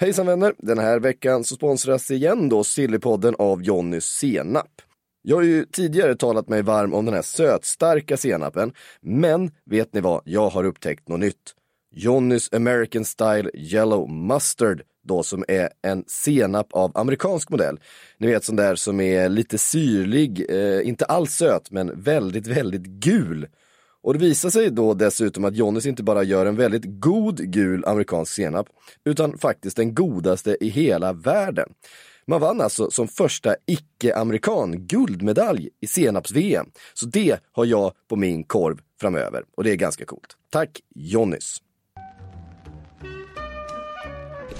Hejsan vänner! Den här veckan så sponsras igen då Sillypodden av Jonny senap. Jag har ju tidigare talat mig varm om den här sötstarka senapen, men vet ni vad? Jag har upptäckt något nytt. Jonnys American Style Yellow Mustard då som är en senap av amerikansk modell. Ni vet sån där som är lite syrlig, eh, inte alls söt men väldigt, väldigt gul. Och det visar sig då dessutom att Jonnys inte bara gör en väldigt god gul amerikansk senap, utan faktiskt den godaste i hela världen. Man vann alltså som första icke-amerikan guldmedalj i senaps-VM. Så det har jag på min korv framöver och det är ganska coolt. Tack Jonnys!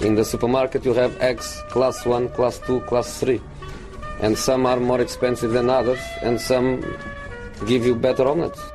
In the supermarket, you have eggs class 1, class 2, class 3. And some are more expensive than others, and some give you better omelets.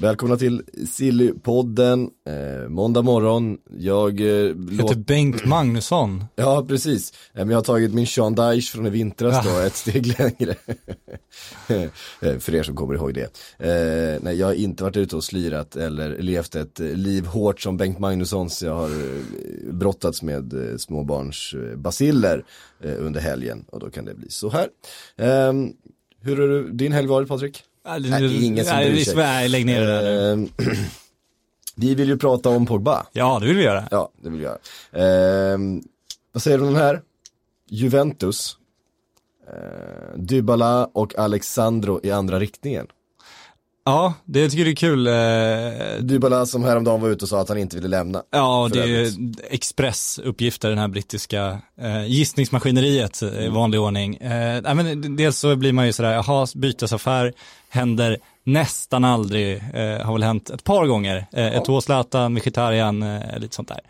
Välkomna till Sillypodden, eh, måndag morgon. Jag eh, heter. Bengt Magnusson. Ja, precis. Eh, Men jag har tagit min Sean Dyche från i vintras då, ett steg längre. Eh, För er som kommer ihåg det. Eh, nej, jag har inte varit ute och slirat eller levt ett eh, liv hårt som Bengt Magnussons. Jag har eh, brottats med småbarns basiller under helgen och då kan det bli så här. Ehm, hur har du, din helg varit Patrik? Nej, det är ingen som bryr sig. Nej, lägg ner det där nu. Ehm, Vi vill ju prata om Pogba. Ja, det vill vi göra. Ja, det vill vi göra. Ehm, vad säger du om den här? Juventus, eh, Dybala och Alexandro i andra riktningen. Ja, det jag tycker det är kul. eh, Dybala som häromdagen var ute och sa att han inte ville lämna. Ja, det är. Expressuppgifter, den här brittiska eh, gissningsmaskineriet eh, i vanlig ordning. Eh, men dels så blir man ju sådär, jaha, bytesaffär händer nästan aldrig, eh, har väl hänt ett par gånger. Eh, ett år Zlatan, Mkhitaryan, eh, lite sånt där.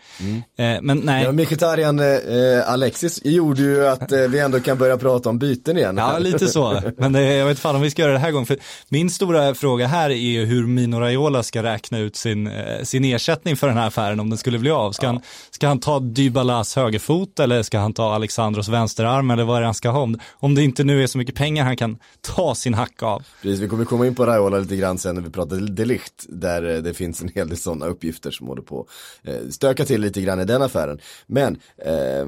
Eh, men nej. Ja, Mkhitaryan, eh, Alexis gjorde ju att eh, vi ändå kan börja prata om byten igen. Ja, lite så. Men det, jag vet fan om vi ska göra det här gången. För min stora fråga här är ju hur Mino Raiola ska räkna ut sin, eh, sin ersättning för den här affären om den skulle bli av. Ska, han, ska han ta Dybalas högerfot eller ska han ta Alexandros vänsterarm eller vad är det han ska ha? Om, om det inte nu är så mycket pengar han kan ta sin hack av. Precis, vi kommer komma in på Raiola lite grann sen när vi pratar Delicht, där eh, det finns en hel del sådana uppgifter som håller på eh, stöka till lite grann i den affären. Men eh,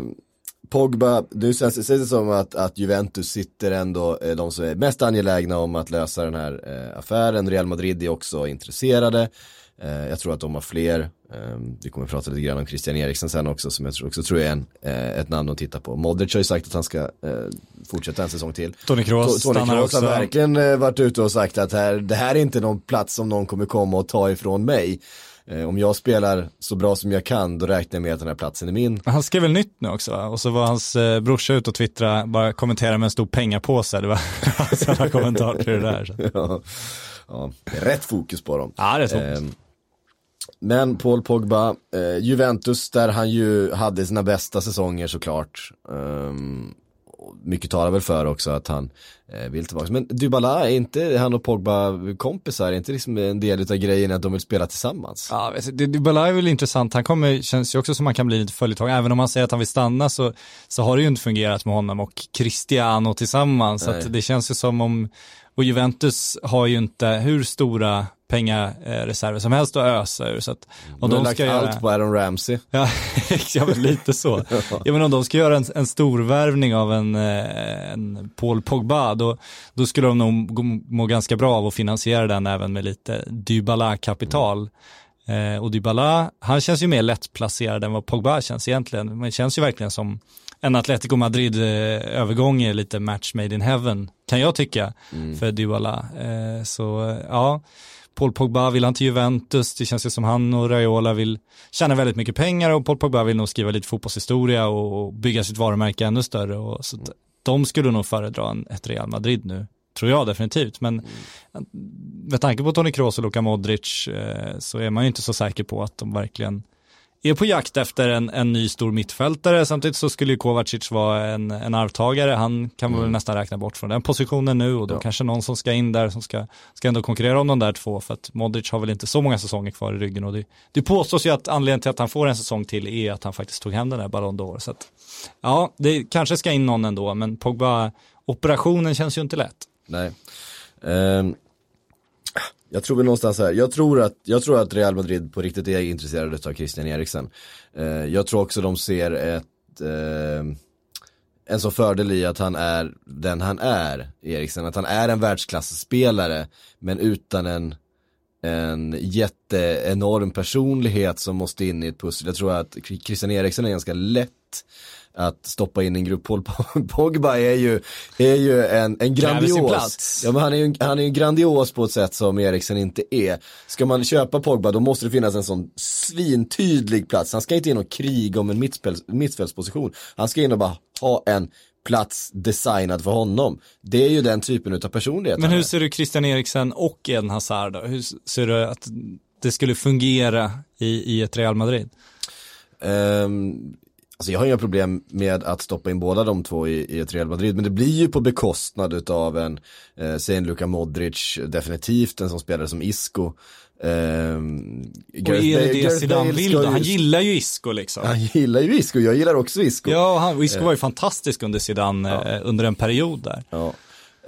Pogba, nu känns det det som att, att Juventus sitter ändå, eh, de som är mest angelägna om att lösa den här eh, affären. Real Madrid är också intresserade. Eh, jag tror att de har fler. Eh, vi kommer prata lite grann om Christian Eriksen sen också, som jag tror, också tror är en, eh, ett namn att titta på. Modric har ju sagt att han ska eh, fortsätta en säsong till. Tony Kroos Tony stannar Kroos har verkligen eh, varit ute och sagt att här, det här är inte någon plats som någon kommer komma och ta ifrån mig. Eh, om jag spelar så bra som jag kan, då räknar jag med att den här platsen är min. Han skrev väl nytt nu också? Och så var hans eh, brorsa ute och twittra, bara kommentera med en stor pengapåse. Det var hans alla kommentar till det där. Ja, ja, rätt fokus på dem. Ja, det är så. Ehm, men Paul Pogba, eh, Juventus där han ju hade sina bästa säsonger såklart. Um, mycket talar väl för också att han eh, vill tillbaka. Men Dybala, är inte han och Pogba kompisar? Är inte liksom en del av grejen att de vill spela tillsammans? Ja, det- Dybala är väl intressant. Han kommer, känns ju också som han kan bli lite följetong. Även om han säger att han vill stanna så, så har det ju inte fungerat med honom och Cristiano tillsammans. Så Nej. att det känns ju som om, och Juventus har ju inte hur stora pengareserver som helst att ösa ur. Så att, De och har de lagt ska allt göra, på Aaron Ramsey. ja, ja lite så. Ja men om de ska göra en, en stor värvning av en, eh, en Paul Pogba, då, då skulle de nog må ganska bra av att finansiera den även med lite Dybala-kapital. Eh, och Dybala, han känns ju mer lättplacerad än vad Pogba känns egentligen. Men känns ju verkligen som en Atletico Madrid-övergång är lite match made in heaven, kan jag tycka, för Dybala. Eh, så eh, ja, Paul Pogba vill han till Juventus, det känns ju som han och Raiola vill tjäna väldigt mycket pengar och Paul Pogba vill nog skriva lite fotbollshistoria och bygga sitt varumärke ännu större. Och, så att de skulle nog föredra en, ett Real Madrid nu, tror jag definitivt. Men med tanke på Toni Kroos och Luka Modric eh, så är man ju inte så säker på att de verkligen är på jakt efter en, en ny stor mittfältare. Samtidigt så skulle ju Kovacic vara en, en arvtagare. Han kan man väl nästan räkna bort från den positionen nu och då Ja. kanske någon som ska in där som ska, ska ändå konkurrera om de där två för att Modric har väl inte så många säsonger kvar i ryggen och det, det påstås ju att anledningen till att han får en säsong till är att han faktiskt tog hem den där Ballon d'Or. Så att, ja, det kanske ska in någon ändå, men Pogba-operationen känns ju inte lätt. Nej. Ehm, jag tror väl någonstans här, jag tror, att, jag tror att Real Madrid på riktigt är intresserade av Christian Eriksen. Eh, jag tror också de ser ett, eh, en sån fördel i att han är den han är, Eriksen. Att han är en världsklassspelare, men utan en, en jätteenorm personlighet som måste in i ett pussel. Jag tror att Christian Eriksen är ganska lätt att stoppa in en grupp. Paul Pogba är ju, är ju en, en grandios. plats. Ja men han är ju han är ju grandios på ett sätt som Eriksen inte är. Ska man köpa Pogba då måste det finnas en sån svintydlig plats. Han ska inte in och kriga om en mittfältsposition. Han ska in och bara ha en plats designad för honom. Det är ju den typen av personlighet Men hur ser du Christian Eriksen och Eden Hazard då? Hur ser du att det skulle fungera i, i ett Real Madrid? Ehm, alltså jag har inga problem med att stoppa in båda de två i, i ett Real Madrid, men det blir ju på bekostnad utav en, eh, säg en Luka Modric, definitivt en som spelare som Isco. Ehm, Och är det det Zidane vill då? Han gillar ju Isco liksom. Han gillar ju Isco, jag gillar också Isco. Ja, och han, och Isco var ju fantastisk under Zidane eh, under en period där. Ja.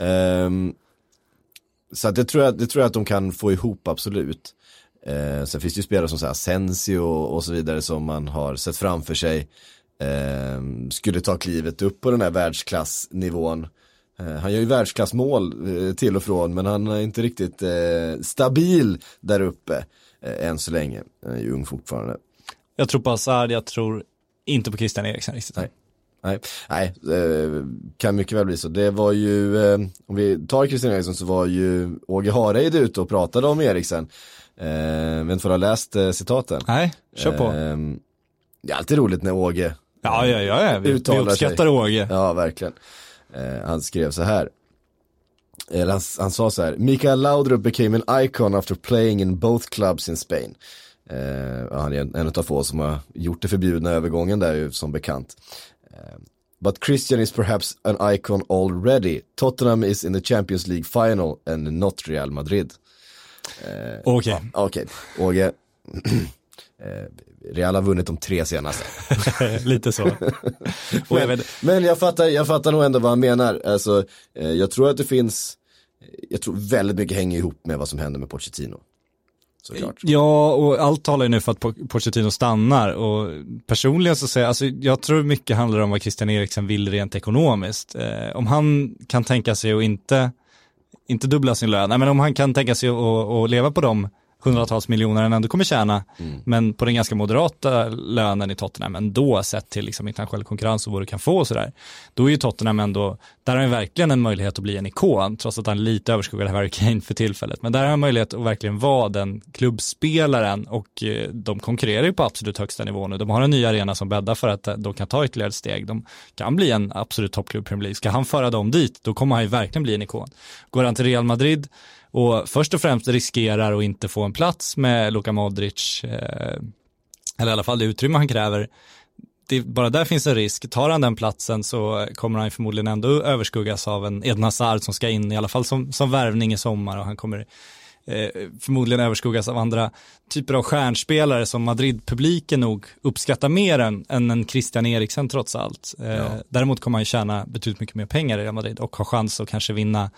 Ehm, så det, tror jag, det tror jag att de kan få ihop absolut. Uh, sen finns det ju spelare som så här, Sensio och, och så vidare som man har sett framför sig. Ehm, skulle ta klivet upp på den här världsklassnivån. Eh, han gör ju världsklassmål eh, till och från men han är inte riktigt eh, stabil där uppe eh, än så länge. Han är ju ung fortfarande. Jag tror på Hazard, jag tror inte på Christian Eriksen riktigt. Nej. Nej, nej eh, kan mycket väl bli så. Det var ju, eh, om vi tar Christian Eriksson så var ju Åge Hareide ute och pratade om Eriksen. Eh, vet inte om du har läst eh, citaten? Nej, kör på. Eh, det är alltid roligt när Åge ja, ja, ja, ja. Vi, vi uttalar sig. uppskattar Åge. Ja, verkligen. Eh, han skrev så här. Eller han, han sa så här. Mikael Laudrup became an icon after playing in both clubs in Spain. Eh, han är en, en av få som har gjort det förbjudna övergången där ju som bekant. Eh, But Christian is perhaps an icon already. Tottenham is in the Champions League final and not Real Madrid. Okej, Okej, Åge. eh, Real har vunnit de tre senaste. lite så. Men, men jag, fattar, jag fattar nog ändå vad han menar. Alltså, eh, jag tror att det finns, jag tror väldigt mycket hänger ihop med vad som händer med Pochettino. Såklart. Ja, och allt talar ju nu för att Po- Pochettino stannar och personligen så säger jag, alltså jag tror mycket handlar om vad Christian Eriksen vill rent ekonomiskt. Eh, om han kan tänka sig att inte, inte dubbla sin lön, nej men om han kan tänka sig att, att leva på de hundratals miljoner han ändå kommer tjäna, men på den ganska moderata lönen i Tottenham ändå sett till liksom internationell konkurrens och vad du kan få och sådär. Då är ju Tottenham ändå, där har han verkligen en möjlighet att bli en ikon, trots att han är lite överskuggar av Harry Kane för tillfället. Men där har han möjlighet att verkligen vara den klubbspelaren och eh, de konkurrerar ju på absolut högsta nivå nu. De har en ny arena som bäddar för att eh, de kan ta ytterligare ett steg. De kan bli en absolut toppklubb i Premier League. Ska han föra dem dit, då kommer han ju verkligen bli en ikon. Går han till Real Madrid och först och främst riskerar att inte få en plats med Luka Modric, eh, eller i alla fall det utrymme han kräver, det, bara där finns en risk. Tar han den platsen så kommer han förmodligen ändå överskuggas av en Eden Hazard som ska in i alla fall som, som värvning i sommar och han kommer eh, förmodligen överskuggas av andra typer av stjärnspelare som Madrid-publiken nog uppskattar mer än, än en Christian Eriksen trots allt. Eh, Däremot kommer han tjäna betydligt mycket mer pengar i Real Madrid och ha chans att kanske vinna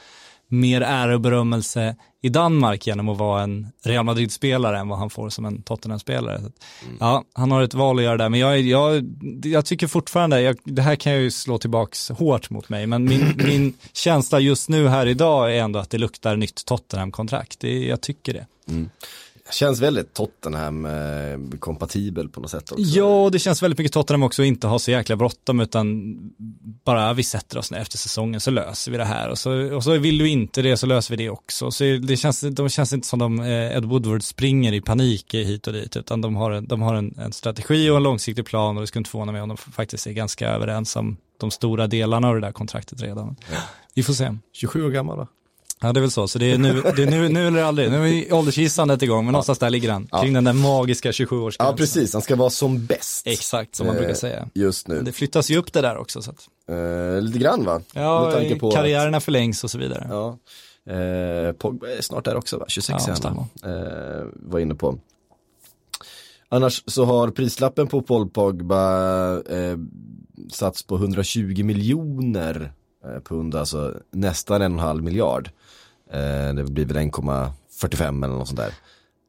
mer ära och berömmelse i Danmark genom att vara en Real Madrid-spelare än vad han får som en Tottenham-spelare. Att, Ja, han har ett val att göra där, men jag, jag, jag tycker fortfarande, jag, det här kan jag ju slå tillbaks hårt mot mig, men min, min känsla just nu här idag är ändå att det luktar nytt Tottenham-kontrakt. Det, jag tycker det. Känns väldigt Tottenham-kompatibel på något sätt också. Ja, det känns väldigt mycket Tottenham också att inte ha så jäkla bråttom utan bara vi sätter oss ner efter säsongen så löser vi det här och så, och så vill du inte det så löser vi det också. Så det känns, de känns inte som de eh, Ed Woodward springer i panik hit och dit utan de har, en, de har en, en strategi och en långsiktig plan och det skulle inte förvåna mig om de faktiskt är ganska överens om de stora delarna av det där kontraktet redan. Vi får se. 27 år gammal va? Ja det är väl så, så det är nu, det är nu, nu eller aldrig. Nu är åldersgissandet igång, men någonstans där ligger han. Kring den där magiska 27-årsgränsen. Ja, precis. Han ska vara som bäst. Exakt, som man brukar Eh, säga. Just nu. Men det flyttas ju upp det där också. Så att, Eh, lite grann va? ja, på att- karriärerna förlängs och så vidare. Ja. Eh, Pogba är snart där också va? 26 Ja, han eh, var inne på. Annars så har prislappen på Paul Pogba eh, satts på 120 miljoner pund, alltså nästan en och en halv miljard. Eh, det blir väl 1,45 eller något sånt där.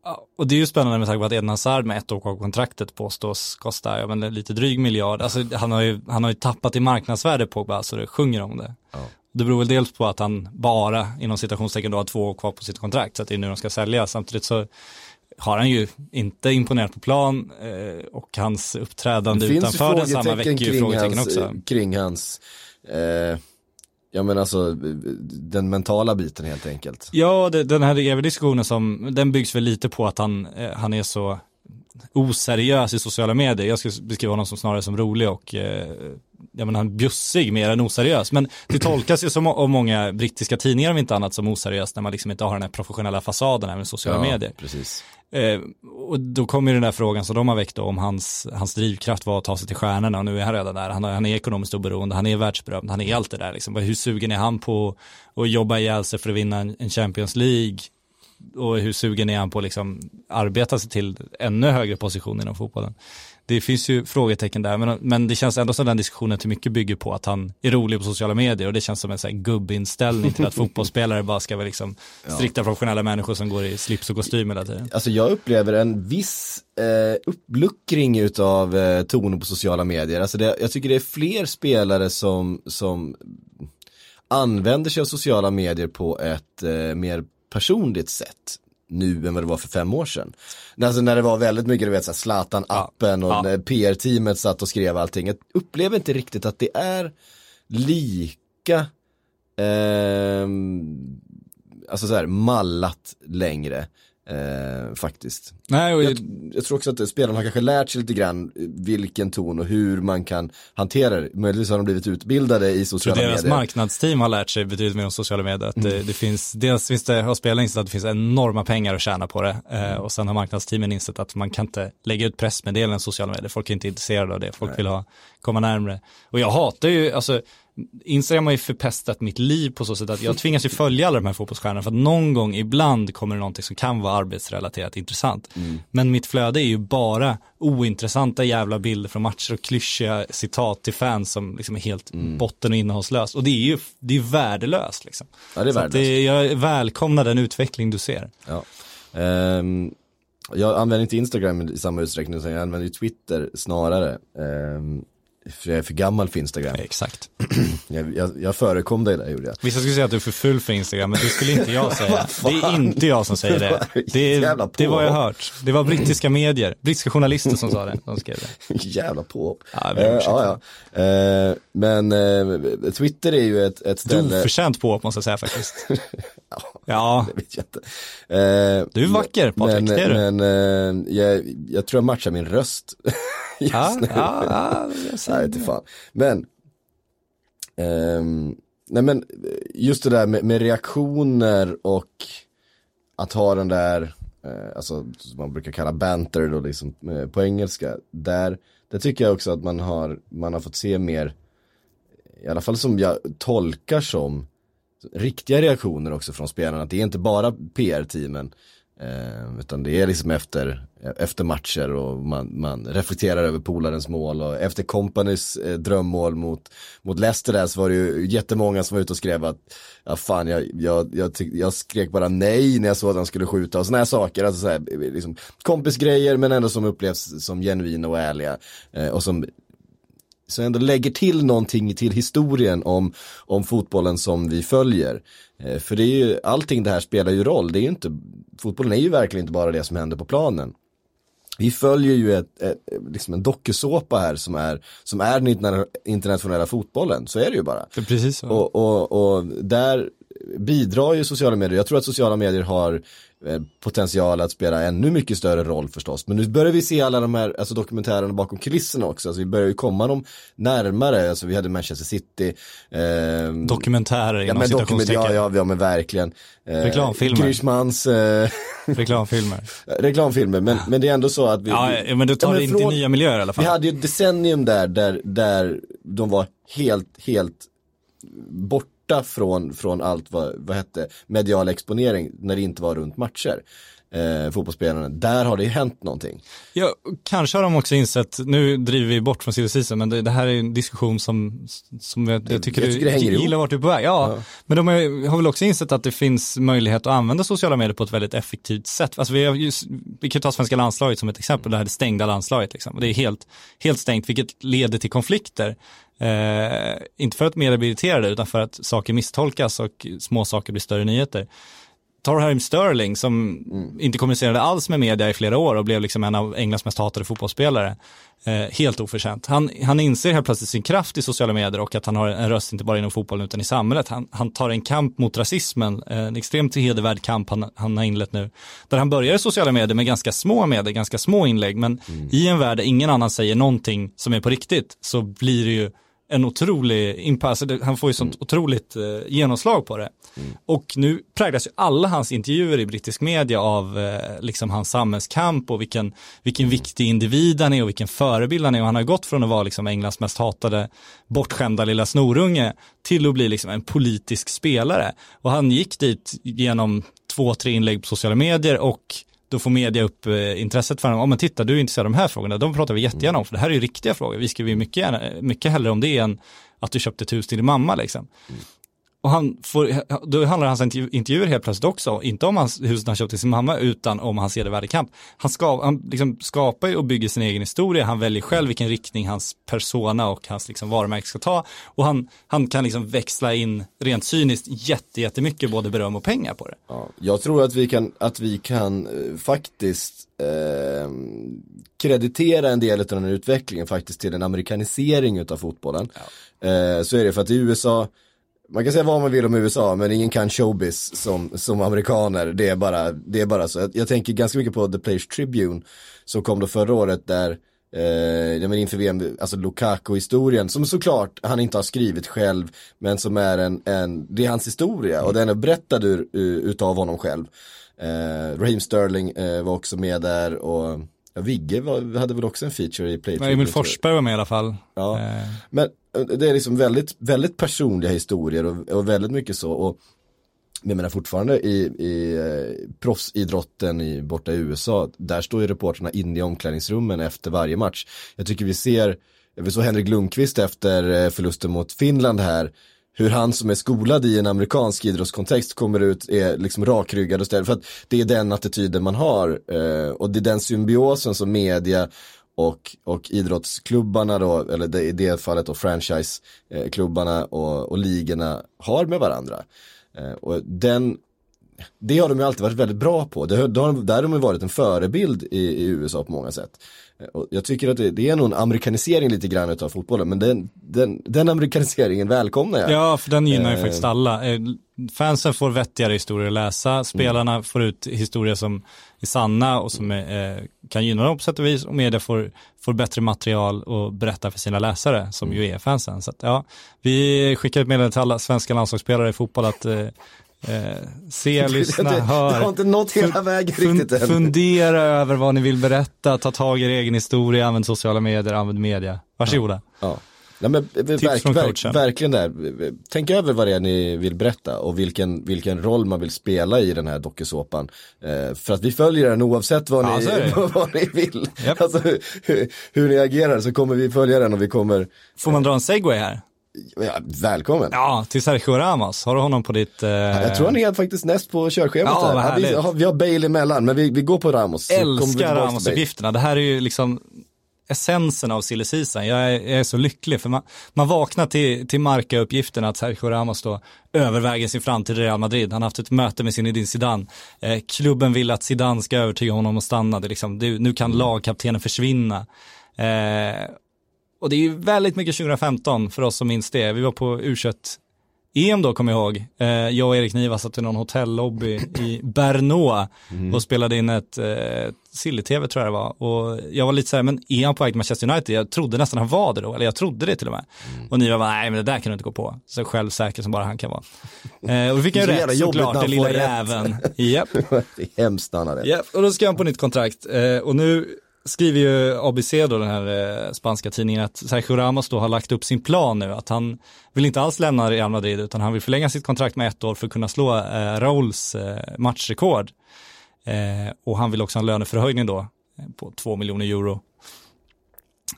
Ja, och det är ju spännande med tanke på att Eden Hazard med ett år kvar på kontraktet påstås kosta ja, men lite dryg miljard. Alltså, han, har ju, han har ju tappat i marknadsvärde Pogba så det sjunger om det. Det beror väl dels på att han bara inom citationstecken då har två år kvar på sitt kontrakt så att det är nu de ska sälja. Samtidigt så har han ju inte imponerat på plan eh, och hans uppträdande utanför den samma väcker ju frågetecken hans, också. eh, kring hans eh, ja men alltså den mentala biten helt enkelt. Ja, det, den här eviga diskussionen som, den byggs väl lite på att han, eh, han är så oseriös i sociala medier. Jag skulle beskriva honom som snarare som rolig och eh, jag menar, han bjussig mer än oseriös. Men det tolkas ju som av många brittiska tidningar om inte annat som oseriöst när man liksom inte har den här professionella fasaden även i sociala medier. precis. Eh, och då kommer ju den där frågan som de har väckt då, om hans, hans drivkraft var att ta sig till stjärnorna och nu är han redan där. Han, han är ekonomiskt oberoende, han är världsberömd, han är allt det där liksom. Hur sugen är han på att jobba ihjäl sig för att vinna en, en Champions League? Och hur sugen är han på att liksom arbeta sig till ännu högre position inom fotbollen? Det finns ju frågetecken där, men, men det känns ändå som den diskussionen till mycket bygger på att han är rolig på sociala medier och det känns som en sån här gubbinställning till att fotbollsspelare bara ska vara liksom strikta professionella människor som går i slips och kostym hela tiden. Alltså jag upplever en viss eh, uppluckring utav eh, tonen på sociala medier. Alltså det, jag tycker det är fler spelare som, som använder sig av sociala medier på ett eh, mer personligt sätt nu än vad det var för fem år sedan. Alltså när det var väldigt mycket, du vet, Zlatan-appen och Ja. PR-teamet satt och skrev allting. Jag upplever inte riktigt att det är lika, ehm, alltså så här mallat längre. Eh, faktiskt. Nej, och Jag, jag tror också att spelarna har kanske lärt sig lite grann vilken ton och hur man kan hantera det. Möjligtvis har de blivit utbildade i sociala deras medier. Mm. marknadsteam har lärt sig betydligt mer om sociala medier. Att det, det finns, dels finns det, har spelarna insett att det finns enorma pengar att tjäna på det. Mm. Eh, och sen har marknadsteamen insett att man kan inte lägga ut pressmeddelanden i sociala medier. Folk är inte intresserade av det. Folk vill ha, komma närmre. Och jag hatar ju, alltså, Instagram har ju förpestat mitt liv på så sätt att jag tvingas ju följa alla de här fotbollsstjärnorna för att någon gång ibland kommer det någonting som kan vara arbetsrelaterat intressant. Men mitt flöde är ju bara ointressanta jävla bilder från matcher och klyschiga citat till fans som liksom är helt botten och innehållslöst. Och det är ju det är värdelöst liksom. Ja, det är Så värdelöst. det, jag välkomnar den utveckling du ser. Ja. Ehm, jag använder inte Instagram i samma utsträckning som jag använder Twitter snarare. Ehm, för jag är för gammal för Instagram. Exakt. Jag, jag, jag förekom dig där gjorde jag. Vissa skulle säga att du är för full för Instagram, men det skulle inte jag säga. Det är inte jag som säger det. Det, Jävla är, det var jag påhopp. hört. Det var brittiska medier, brittiska journalister som sa det. De skrev det. Jävla påhopp. Ja, jag ber om Eh, ursäkt. ja, ja. Eh, men eh, Twitter är ju ett, ett ställe. Oförtjänt på måste jag säga faktiskt. Ja, Det vet jag inte. Eh, Du är vacker, Patrik, men, det är du. Men eh, jag, jag tror jag matchar min röst. just ja, nu. ja, ja, jag Nej, inte det. fan. Men, ehm, nej men just det där med, med reaktioner och att ha den där, eh, alltså som man brukar kalla banter då liksom eh, på engelska. Där, där tycker jag också att man har, man har fått se mer, i alla fall som jag tolkar som, riktiga reaktioner också från spelarna. Att det är inte bara PR-teamen. Eh, utan det är liksom efter, efter matcher och man, man reflekterar över polarens mål och efter Companys eh, drömmål mot, mot Leicester där så var det ju jättemånga som var ute och skrev att ja fan jag, jag, jag, tyck, jag skrek bara nej när jag såg att han skulle skjuta och sådana här saker. Alltså så här, eh, liksom, kompisgrejer men ändå som upplevs som genuina och ärliga. Eh, och som som ändå lägger till någonting till historien om, om fotbollen som vi följer. Eh, för det är ju, allting det här spelar ju roll, det är ju inte, fotbollen är ju verkligen inte bara det som händer på planen. Vi följer ju ett, ett, liksom en dokusåpa här som är, som är den interna- internationella fotbollen, så är det ju bara. Det precis så. Och, och, och där bidrar ju sociala medier. Jag tror att sociala medier har potential att spela ännu mycket större roll förstås. Men nu börjar vi se alla de här alltså, dokumentärerna bakom kulisserna också. Alltså, vi börjar ju komma dem närmare. Alltså, vi hade Manchester City. ehm, Dokumentärer Ja inom men, dokument, ja, ja, ja men verkligen. Eh, Reklamfilmer. Griezmanns eh, Reklamfilmer. reklamfilmer, men, men det är ändå så att vi, Ja, vi, men du tar Ja, men det in till från- nya miljöer i alla fall. vi hade ju ett decennium där, där, där de var helt, helt borta från, från allt vad, vad hette, medial exponering när det inte var runt matcher. Eh, fotbollsspelarna, där har det hänt någonting. Ja, kanske har de också insett, nu driver vi bort från silly men det, det här är en diskussion som, som jag, jag tycker, Jag tycker det du gillar vart du är på väg. Ja, men de har, har väl också insett att det finns möjlighet att använda sociala medier på ett väldigt effektivt sätt. Alltså vi, har ju, vi kan ta svenska landslaget som ett exempel, det här det stängda landslaget. Liksom. Det är helt, helt stängt, vilket leder till konflikter. Eh, inte för att media blir irriterade, utan för att saker misstolkas och små saker blir större nyheter. Tar Raheem Sterling som inte kommunicerade alls med media i flera år och blev liksom en av Englands mest hatade fotbollsspelare. Eh, helt oförtjänt. Han, han inser helt plötsligt sin kraft i sociala medier och att han har en röst inte bara inom fotbollen utan i samhället. Han, han tar en kamp mot rasismen, eh, en extremt hedervärd kamp han, han har inlett nu. Där han börjar i sociala medier med ganska små medier, ganska små inlägg, men i en värld där ingen annan säger någonting som är på riktigt så blir det ju en otrolig impact, alltså han får ju sånt otroligt eh, genomslag på det. Och nu präglas ju alla hans intervjuer i brittisk media av eh, liksom hans samhällskamp och vilken, vilken viktig individ han är och vilken förebild han är. Och han har gått från att vara liksom Englands mest hatade, bortskämda lilla snorunge till att bli liksom en politisk spelare. Och han gick dit genom två, tre inlägg på sociala medier och då får media upp eh, intresset för honom. Ja men titta, du är intresserad av de här frågorna. De pratar vi jättegärna om, för det här är ju riktiga frågor. Vi skriver mycket, gärna, mycket hellre om det än att du köpte ett hus till din mamma liksom. Och han får, då handlar hans intervju, intervjuer helt plötsligt också, inte om hans hus han köpte till sin mamma, utan om hans hedervärdekamp. Han, ska, han liksom skapar ju och bygger sin egen historia, han väljer själv vilken riktning hans persona och hans liksom varumärke ska ta. Och han, han kan liksom växla in, rent cyniskt, jätte, jättemycket både beröm och pengar på det. Ja, jag tror att vi kan, att vi kan eh, faktiskt eh, kreditera en del av den här utvecklingen faktiskt till en amerikanisering utav fotbollen. Eh, så är det för att i USA, man kan säga vad man vill om USA, men ingen kan showbiz som, som amerikaner. Det är bara, det är bara så. Jag, jag tänker ganska mycket på The Players Tribune som kom då förra året där Eh, ja, men inför VM, alltså Lukaku-historien, som såklart han inte har skrivit själv, men som är en, en det är hans historia och den är berättad ur, ur, utav honom själv. Eh, Raheem Sterling eh, var också med där och ja, Vigge var, hade väl också en feature i Play Emil. Forsberg var med i alla fall. Ja. Eh, Men eh, det är liksom väldigt, väldigt personliga historier och, och väldigt mycket så. Och jag menar fortfarande i, i eh, proffsidrotten i, borta i USA, där står ju reportrarna inne i omklädningsrummen efter varje match. Jag tycker vi ser, vi såg Henrik Lundqvist efter förlusten mot Finland här, hur han som är skolad i en amerikansk idrottskontext kommer ut, är liksom rakryggad och ställd. för att det är den attityden man har. Eh, och det är den symbiosen som media och, och idrottsklubbarna då, eller det, i det fallet då franchiseklubbarna och, och ligorna har med varandra. Eh, och den, det har de ju alltid varit väldigt bra på. Det, har- det har, där har de ju varit en förebild i, i USA på många sätt. Eh, Och jag tycker att det, det är nog en amerikanisering lite grann utav fotbollen, men den, den, den amerikaniseringen välkomnar jag. Ja, för den gynnar ju Eh. faktiskt alla. Eh, Fansen får vettigare historier att läsa, spelarna får ut historier som är sanna och som är, eh, kan gynna dem på sätt och vis och media får, får bättre material och berätta för sina läsare som ju är fansen. Så att, ja, vi skickar ett meddelande till alla svenska landslagsspelare i fotboll att eh, eh, se, lyssna, hör. har inte nått hela vägen Fun- riktigt än. fundera över vad ni vill berätta, ta tag i er egen historia, använd sociala medier, använd media. Varsågoda. Ja. Nej, men, eh, verk, från verk, verkligen där. Tänk över vad det är ni vill berätta och vilken, vilken roll man vill spela i den här dokusåpan. Eh, för att vi följer den oavsett vad, Ja, ni, vad ni vill. Japp. Alltså, hur, hur ni agerar så kommer vi följa den och vi kommer, Får man dra en segway här? Ja, välkommen. Ja, till Sergio Ramos. Har du honom på ditt... Eh... Jag tror han är faktiskt näst på körschemat Ja, här. vi, ja, vi har Bale emellan, men vi, vi går på Ramos. älskar. Ramos-uppgifterna. Det här är ju liksom essensen av silly season. Jag är, jag är så lycklig för man, man vaknar till, till Marca-uppgiften att Sergio Ramos då överväger sin framtid i Real Madrid. Han har haft ett möte med Zinedine Zidane. Eh, klubben vill att Zidane ska övertyga honom att stanna. Det är liksom, det, nu kan lagkaptenen försvinna. Eh, och det är ju väldigt mycket 2015 för oss som minns det. Vi var på U21 EM då kommer jag ihåg, eh, jag och Erik Niva satt i någon hotellobby i Bernois och spelade in ett eh, Silly-TV tror jag det var. Och jag var lite så här, men är han på väg till Manchester United? Jag trodde nästan han var det då, eller jag trodde det till och med. Och Niva var, nej men det där kan du inte gå på. Så självsäker som bara han kan vara. Eh, och då fick jag ju rätt såklart, den lilla rätt. jäveln. Japp. det är hemskt när han har rätt. Ja, och då ska han på nytt kontrakt. Eh, och nu skriver ju ABC då, den här eh, spanska tidningen, att Sergio Ramos då har lagt upp sin plan nu, att han vill inte alls lämna Real Madrid, utan han vill förlänga sitt kontrakt med ett år för att kunna slå eh, Rauls eh, matchrekord. Eh, och han vill också ha en löneförhöjning då, eh, på 2 miljoner euro.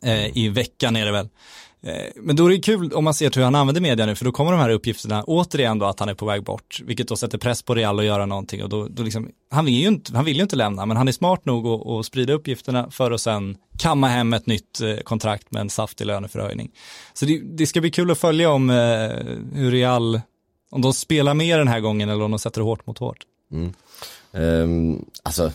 Eh, I veckan är det väl. Eh, men då är det kul om man ser hur han använder media nu, för då kommer de här uppgifterna återigen då att han är på väg bort, vilket då sätter press på Real att göra någonting och då, då liksom, han vill ju inte, han vill ju inte lämna, men han är smart nog att, att sprida uppgifterna för att sen kamma hem ett nytt eh, kontrakt med en saftig löneförhöjning. Så det, det ska bli kul att följa om eh, hur Real, om de spelar mer den här gången eller om de sätter hårt mot hårt. Mm. Ehm, alltså,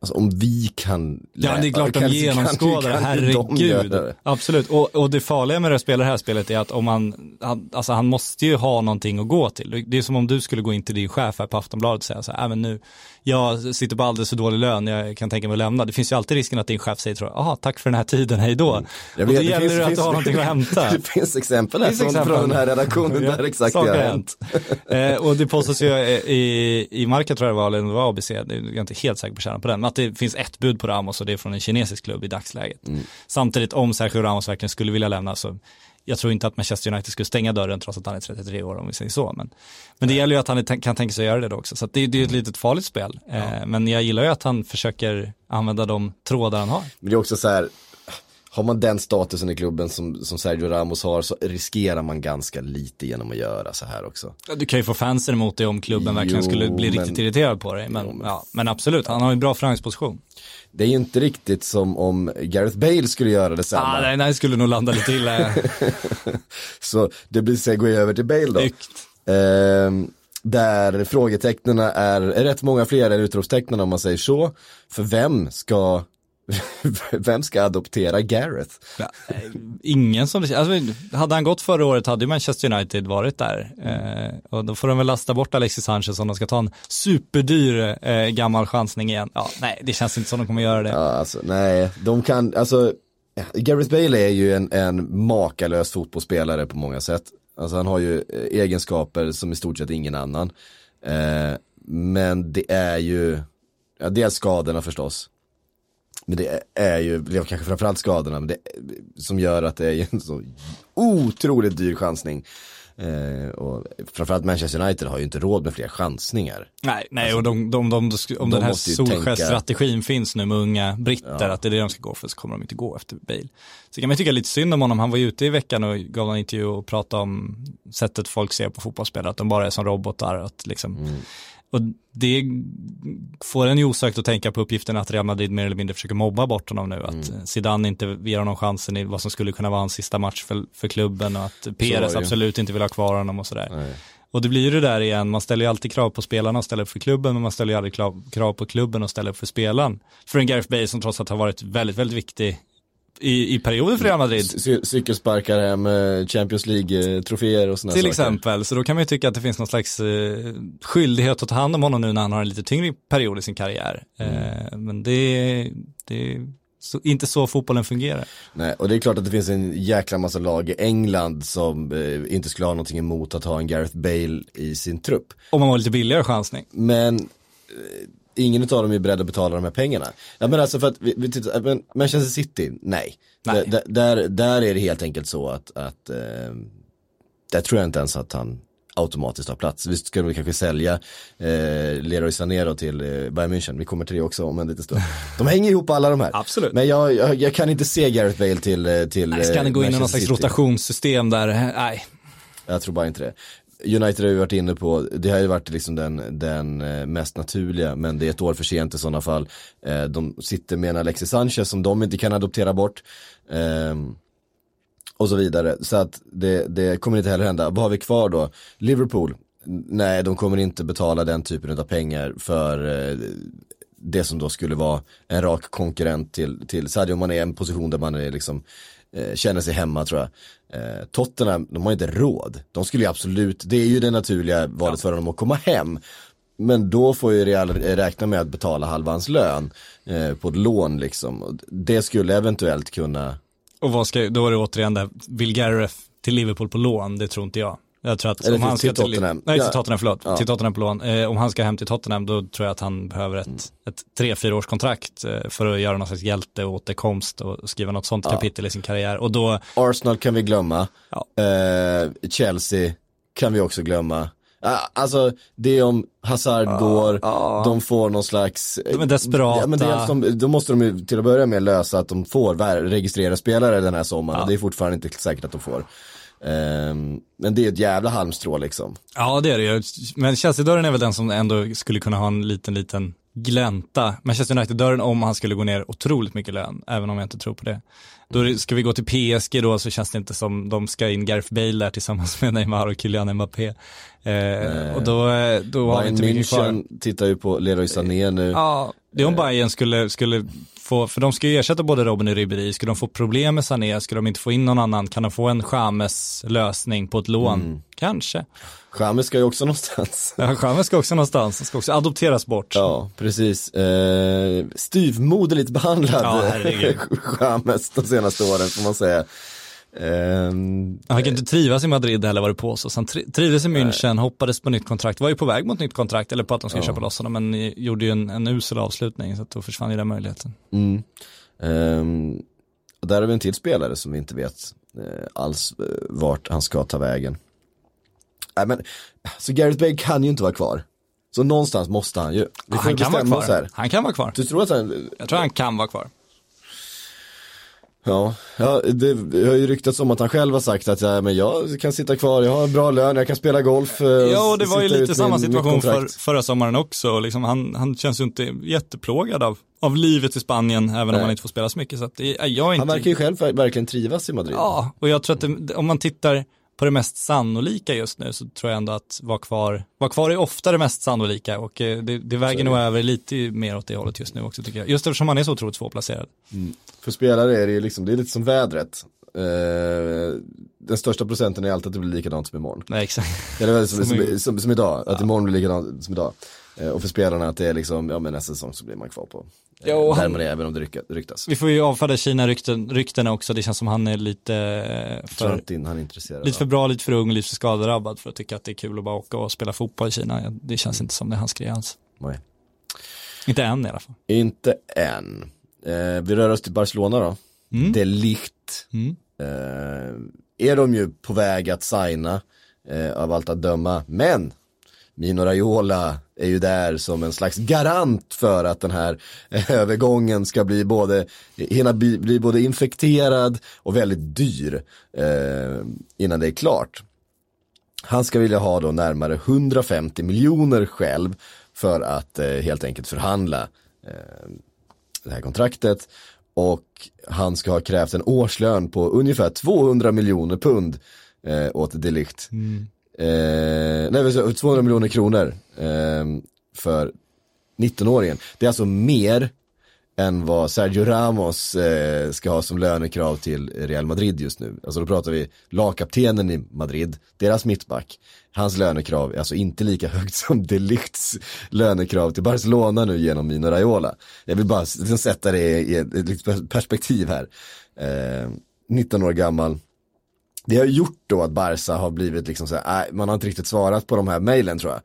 alltså, om vi kan Ja, det är klart de genomskådar det, de herregud. det. Absolut, och, och det farliga med att spela det här spelet är att om man, han, alltså han måste ju ha någonting att gå till. Det är som om du skulle gå in till din chef här på Aftonbladet och säga så här, "Äh, men nu, jag sitter på alldeles för dålig lön, jag kan tänka mig att lämna. Det finns ju alltid risken att din chef säger, jaha, tack för den här tiden, hej då. Jag och då gäller finns- det att du har någonting att hämta. Det finns exempel här Finns från, exempel. från den här redaktionen där exakt det har hänt. eh, och det påstås ju i, i Marca tror jag det var, eller det var ABC, det är jag är inte helt säker på kärnan på den, att det finns ett bud på Ramos och det är från en kinesisk klubb i dagsläget. Samtidigt om Sergio Ramos verkligen skulle vilja lämna så jag tror inte att Manchester United skulle stänga dörren trots att han är 33 år om vi säger så. Men, men det gäller ju att han kan tänka sig att göra det då också. Så det, det är ett litet farligt spel. Eh, men jag gillar ju att han försöker använda de trådar han har. Men det är också så här, har man den statusen i klubben som, som Sergio Ramos har så riskerar man ganska lite genom att göra så här också. Du kan ju få fansen emot dig om klubben verkligen Jo, skulle bli men- riktigt irriterad på dig. Men, ja, men absolut, han har ju en bra förhandlingsposition. Det är ju inte riktigt som om Gareth Bale skulle göra Ah, detsamma. nej, nej, skulle nog landa lite illa. Så det blir segway över till Bale då. Ehm, där frågetecknen är, är rätt många fler än utropstecknen om man säger så. För vem ska, vem ska adoptera Gareth? Ja, eh, ingen som det alltså, Hade han gått förra året hade ju Manchester United varit där. Eh, och då får de väl lasta bort Alexis Sanchez om de ska ta en superdyr eh, gammal chansning igen. Ja, nej, det känns inte som de kommer göra det. Ja, alltså, nej, de kan, alltså, Gareth Bale är ju en, en makalös fotbollsspelare på många sätt. Alltså han har ju eh, egenskaper som i stort sett ingen annan. Eh, men det är ju, ja, dels skadorna förstås. Men det är- ju, det kanske framförallt skadorna, men det, som gör att det är en så otroligt dyr chansning. Eh, och framförallt Manchester United har ju inte råd med fler chansningar. Nej, nej och de, de, de, om de den här Solskjaer-strategin finns nu med unga britter, att det är det de ska gå för, så kommer de inte gå efter Bale. Så kan man tycka lite synd om honom, han var ju ute i veckan och gav en intervju och pratade om sättet folk ser på fotbollsspelare, att de bara är som robotar, att liksom, och det får en ju osökt att tänka på uppgiften att Real Madrid mer eller mindre försöker mobba bort honom nu, att Zidane inte ger honom chansen i vad som skulle kunna vara hans sista match för, för klubben och att Perez absolut inte vill ha kvar honom och sådär. Och det blir ju det där igen, man ställer ju alltid krav på spelarna och ställer upp för klubben, men man ställer ju aldrig krav, krav på klubben och ställer upp för spelaren. För en Gareth Bale som trots allt har varit väldigt, väldigt viktig i, i perioder för Real Madrid. Cy- Cykelsparkar hem, Champions League-troféer och sådana Till saker. exempel, så då kan man ju tycka att det finns någon slags eh, skyldighet att ta hand om honom nu när han har en lite tyngre period i sin karriär. Eh, men det, är- det så, inte så fotbollen fungerar. Nej, och det är klart att det finns en jäkla massa lag i England som eh, inte skulle ha någonting emot att ha en Gareth Bale i sin trupp. Om man var lite billigare chansning. Men eh, ingen av dem är beredd att betala de här pengarna. Ja men alltså för att, vi, vi tittar, men Manchester City, nej. Nej. Där, där, där är det helt enkelt så att, att eh, där tror jag inte ens att han automatiskt har plats. Ska de kanske sälja eh, Leroy Sané då till eh, Bayern München, vi kommer till det också om en liten stund. De hänger ihop alla de här. Absolut. Men jag, jag, jag kan inte se Gareth Bale till, eh, till Nej, ska eh, han gå in i någon slags rotationssystem där? Nej, Jag tror bara inte det. United har ju varit inne på, det har ju varit liksom den, den eh, mest naturliga, men det är ett år för sent i sådana fall. Eh, de sitter med en Alexis Sanchez som de inte kan adoptera bort. Ehm, och så vidare. Så att det, det kommer inte heller hända. Vad har vi kvar då? Liverpool. Nej, de kommer inte betala den typen av pengar för eh, det som då skulle vara en rak konkurrent till, till Sadio Mané, en position där man är liksom eh, känner sig hemma tror jag. Eh, Tottenham, de har inte råd. De skulle ju absolut, det är ju det naturliga valet för dem att komma hem. Men då får ju Real räkna med att betala halva hans lön eh, på ett lån liksom. Det skulle eventuellt kunna, Och vad ska, då är det återigen det, vill Gareth till Liverpool på lån, det tror inte jag. Jag tror att Eller om han till ska Tottenham. nej, till Ja. Tottenham, förlåt. Ja. Till Tottenham på lån. Eh, om han ska hem till Tottenham, då tror jag att han behöver ett, Mm. ett tre, fyra års kontrakt eh, för att göra någon slags hjälte och skriva något sånt kapitel i sin karriär. Och då, Arsenal kan vi glömma, Ja. eh, Chelsea kan vi också glömma. Ah, Alltså det är om Hazard går, de får någon slags De är desperata. Ja, men dels de, då måste de ju till att börja med lösa att de får registrera spelare den här sommaren och det är fortfarande inte säkert att de får. Ehm, men det är ett jävla halmstrå liksom. ja det är det ju. Men Chelsea-dörren är väl den som ändå skulle kunna ha en liten, liten glänta. Manchester United-dörren om han skulle gå ner otroligt mycket lön, även om jag inte tror på det. Då ska vi gå till PSG då så känns det inte som de ska in Gareth Bale där tillsammans med Neymar och Kylian Mbappé. Eh, och då, eh, då har vi inte mycket kvar. Tittar ju på Leroy Sané nu. Ja, det är om Bayern skulle, skulle få, för de ska ju ersätta både Robin och Ribéry, skulle de få problem med Sané, skulle de inte få in någon annan, kan de få en Chamez lösning på ett lån? Mm. Kanske. Chamez ska ju också någonstans. Ja, Chamez ska också någonstans, han ska också adopteras bort. Ja, precis. Eh, styvmoderligt behandlad Ja, de senaste åren får man säga. Ehm, Han kan inte trivas i Madrid heller var det på så han tri- trivdes i München, hoppades på nytt kontrakt, var ju på väg mot nytt kontrakt eller på att de skulle köpa loss honom men gjorde ju en, en usel avslutning så att då försvann ju den möjligheten. Mm. Ehm, och där har vi en till spelare som vi inte vet eh, alls eh, vart han ska ta vägen. Nej men, så Gareth Bale kan ju inte vara kvar. Så någonstans måste han ju. Vi Ja, får han kan vara kvar. här. Han kan vara kvar. Du tror att han, Jag tror han kan vara kvar. Ja, ja det, det har ju ryktats om att han själv har sagt att ja, men jag kan sitta kvar, jag har en bra lön, jag kan spela golf. eh, Ja, och det var ju lite samma situation för, förra sommaren också. Liksom han, han känns ju inte jätteplågad av, av livet i Spanien, även om Nej. han inte får spela så mycket. Så att det, jag inte... Han verkar ju själv ver- verkligen trivas i Madrid. Ja, och jag tror att det, om man tittar på det mest sannolika just nu så tror jag ändå att vara kvar, vara kvar är ofta det mest sannolika och eh, det, det väger nog över lite mer åt det hållet just nu också tycker jag. Just eftersom han är så otroligt svårplacerad. För spelare är det ju liksom, det är lite som vädret. Eh, den största procenten är alltid att det blir likadant som imorgon. Nej, exakt. Eller som, Som som, som, idag, att imorgon blir likadant som idag. Eh, och för spelarna att det är liksom, ja men nästa säsong så blir man kvar på. Ja, där han- man är även om det ryka, ryktas. Vi får ju avfärda Kina-rykten ryktena också, det känns som han är lite eh, för, inte in, han är intresserad. lite för bra, lite för ung, lite för skadedrabbad för att tycka att det är kul att bara åka och spela fotboll i Kina. Det känns inte som det är hans grej alls. Nej. Inte än i alla fall. Inte än. Eh, vi rör oss till Barcelona då. Mm. Det är likt. Mm. Eh, är de ju på väg att signa eh, av allt att döma. Men Mino Raiola är ju där som en slags garant för att den här eh, övergången ska bli både, hinna bli, bli både infekterad och väldigt dyr eh, innan det är klart. Han ska vilja ha då närmare 150 miljoner själv för att eh, helt enkelt förhandla eh, det här kontraktet. Och han ska ha krävt en årslön på ungefär 200 miljoner pund eh, åt Delict. Eh, nej, vad sa jag? 200 miljoner kronor eh, för 19-åringen. Det är alltså mer än vad Sergio Ramos eh, ska ha som lönekrav till Real Madrid just nu. Alltså då pratar vi lagkaptenen i Madrid, deras mittback. Hans lönekrav är alltså inte lika högt som Delicts lönekrav till Barcelona nu genom Mino Raiola. Jag vill bara s- sätta det i ett, perspektiv här. Eh, 19 år gammal. Det har gjort då att Barca har blivit liksom så här, nej, man har inte riktigt svarat på de här mejlen tror jag.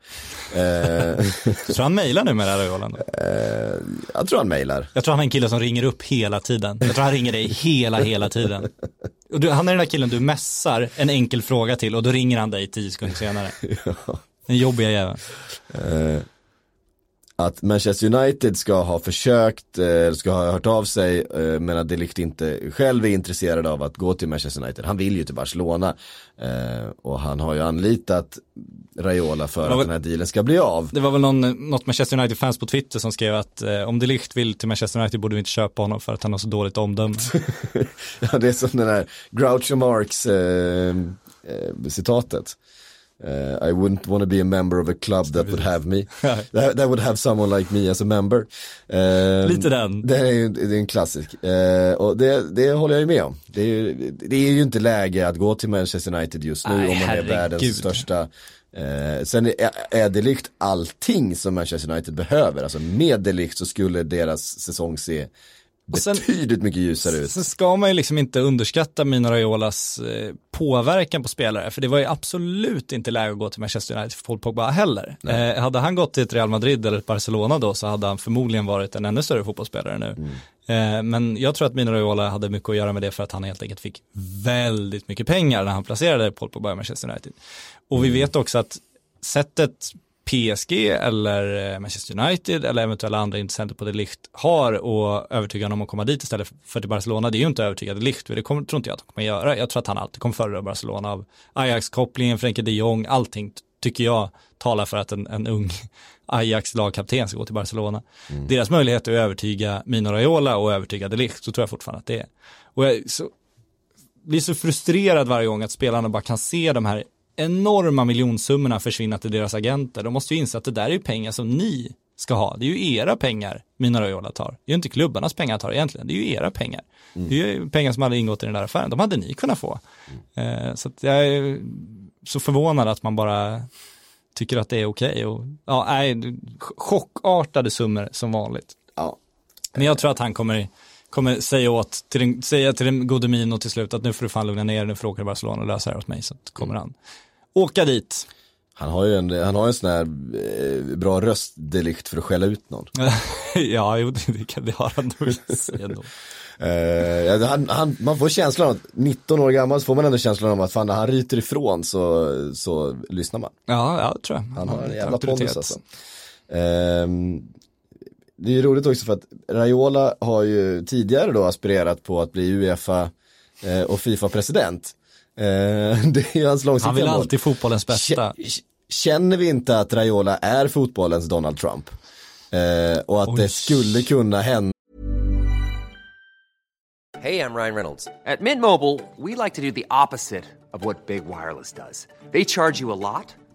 Eh, tror han mejlar nu med Raiola eh, jag tror han mejlar. Jag tror han är en kille som ringer upp hela tiden. Jag tror han ringer dig hela, hela tiden. Och du, han är den där killen du mässar en enkel fråga till och då ringer han dig tio sekunder senare. Den jobbiga jäveln. Eh, att Manchester United ska ha försökt, eh, ska ha hört av sig, eh, men att Delict inte själv är intresserad av att gå till Manchester United. Han vill ju till Barcelona. Eh, och han har ju anlitat Raiola för att väl- den här dealen ska bli av. Det var väl någon, något Manchester United-fans på Twitter som skrev att eh, om de Ligt vill till Manchester United borde vi inte köpa honom för att han har så dåligt omdöme. ja, det är som den här Groucho Marx eh, eh, citatet. Eh, I wouldn't want to be a member of a club that would have me. that, that would have someone like me as a member. Eh, Lite den. Det är det är en klassisk. Eh, och det, det håller jag ju med om. Det är, ju, det är ju inte läge att gå till Manchester United just nu Nej, om man är herregud. världens största. Eh, sen är, är det likt allting som Manchester United behöver. Alltså med Delict så skulle deras säsong se Och sen- betydligt mycket ljusare ut. Sen ska man ju liksom inte underskatta Mino Raiolas eh, påverkan på spelare, för det var ju absolut inte läge att gå till Manchester United för Paul Pogba heller. Eh, hade han gått till ett Real Madrid eller ett Barcelona då så hade han förmodligen varit en ännu större fotbollsspelare nu. Eh, men jag tror att Mino Raiola hade mycket att göra med det för att han helt enkelt fick väldigt mycket pengar när han placerade Paul Pogba i Manchester United. Och vi vet också att sättet PSG eller eh, Manchester United eller eventuella andra intressenter på det Ligt har och övertyga honom om att komma dit istället för till Barcelona. Det är ju inte övertygade Ligt, för det kommer, tror inte jag att de kommer göra. Jag tror att han alltid kommer föredra Barcelona av Ajax-kopplingen, Frenkie de Jong, allting tycker jag talar för att en, en ung Ajax-lagkapten ska gå till Barcelona. Deras möjlighet att övertyga Mino Raiola och övertyga de Ligt, så tror jag fortfarande att det är. Och jag så, blir så frustrerad varje gång att spelarna bara kan se de här enorma miljonsummorna försvinna till deras agenter. De måste ju inse att det där är pengar som ni ska ha. Det är ju era pengar Mina Raiola tar. Det är ju inte klubbarnas pengar han tar egentligen. Det är ju era pengar. Det är ju pengar som hade ingått i den där affären. De hade ni kunnat få. Eh, så jag är så förvånad att man bara tycker att det är okej. Och, ja, nej, chockartade summor som vanligt. Ja. Men jag tror att han kommer, kommer säga, åt, till den, säga till den gode Mino till slut att nu får du fan lugna ner dig, nu får du åka till Barcelona och lösa det här åt mig. Så kommer han åka dit. Han har ju en, han har en sån här eh, bra röstdelikt för att skälla ut någon. ja, jo, det, kan- det har han nog ja, han, han, man får känslan av att 19 år gammal så får man ändå känslan av att fan när han ryter ifrån så, så lyssnar man. Ja, ja, tror jag. Han har en jävla pondus alltså. Ehm, det är ju roligt också för att Raiola har ju tidigare då aspirerat på att bli Uefa eh, och Fifa-president. Eh, det är ju hans långsiktiga Han vill mål. alltid fotbollens bästa. Kä- Känner vi inte att Raiola är fotbollens Donald Trump? Eh, och att Oj. det skulle kunna hända Hey, I'm Ryan Reynolds. At Mint Mobile, we like to do the opposite of what Big Wireless does. They charge you a lot,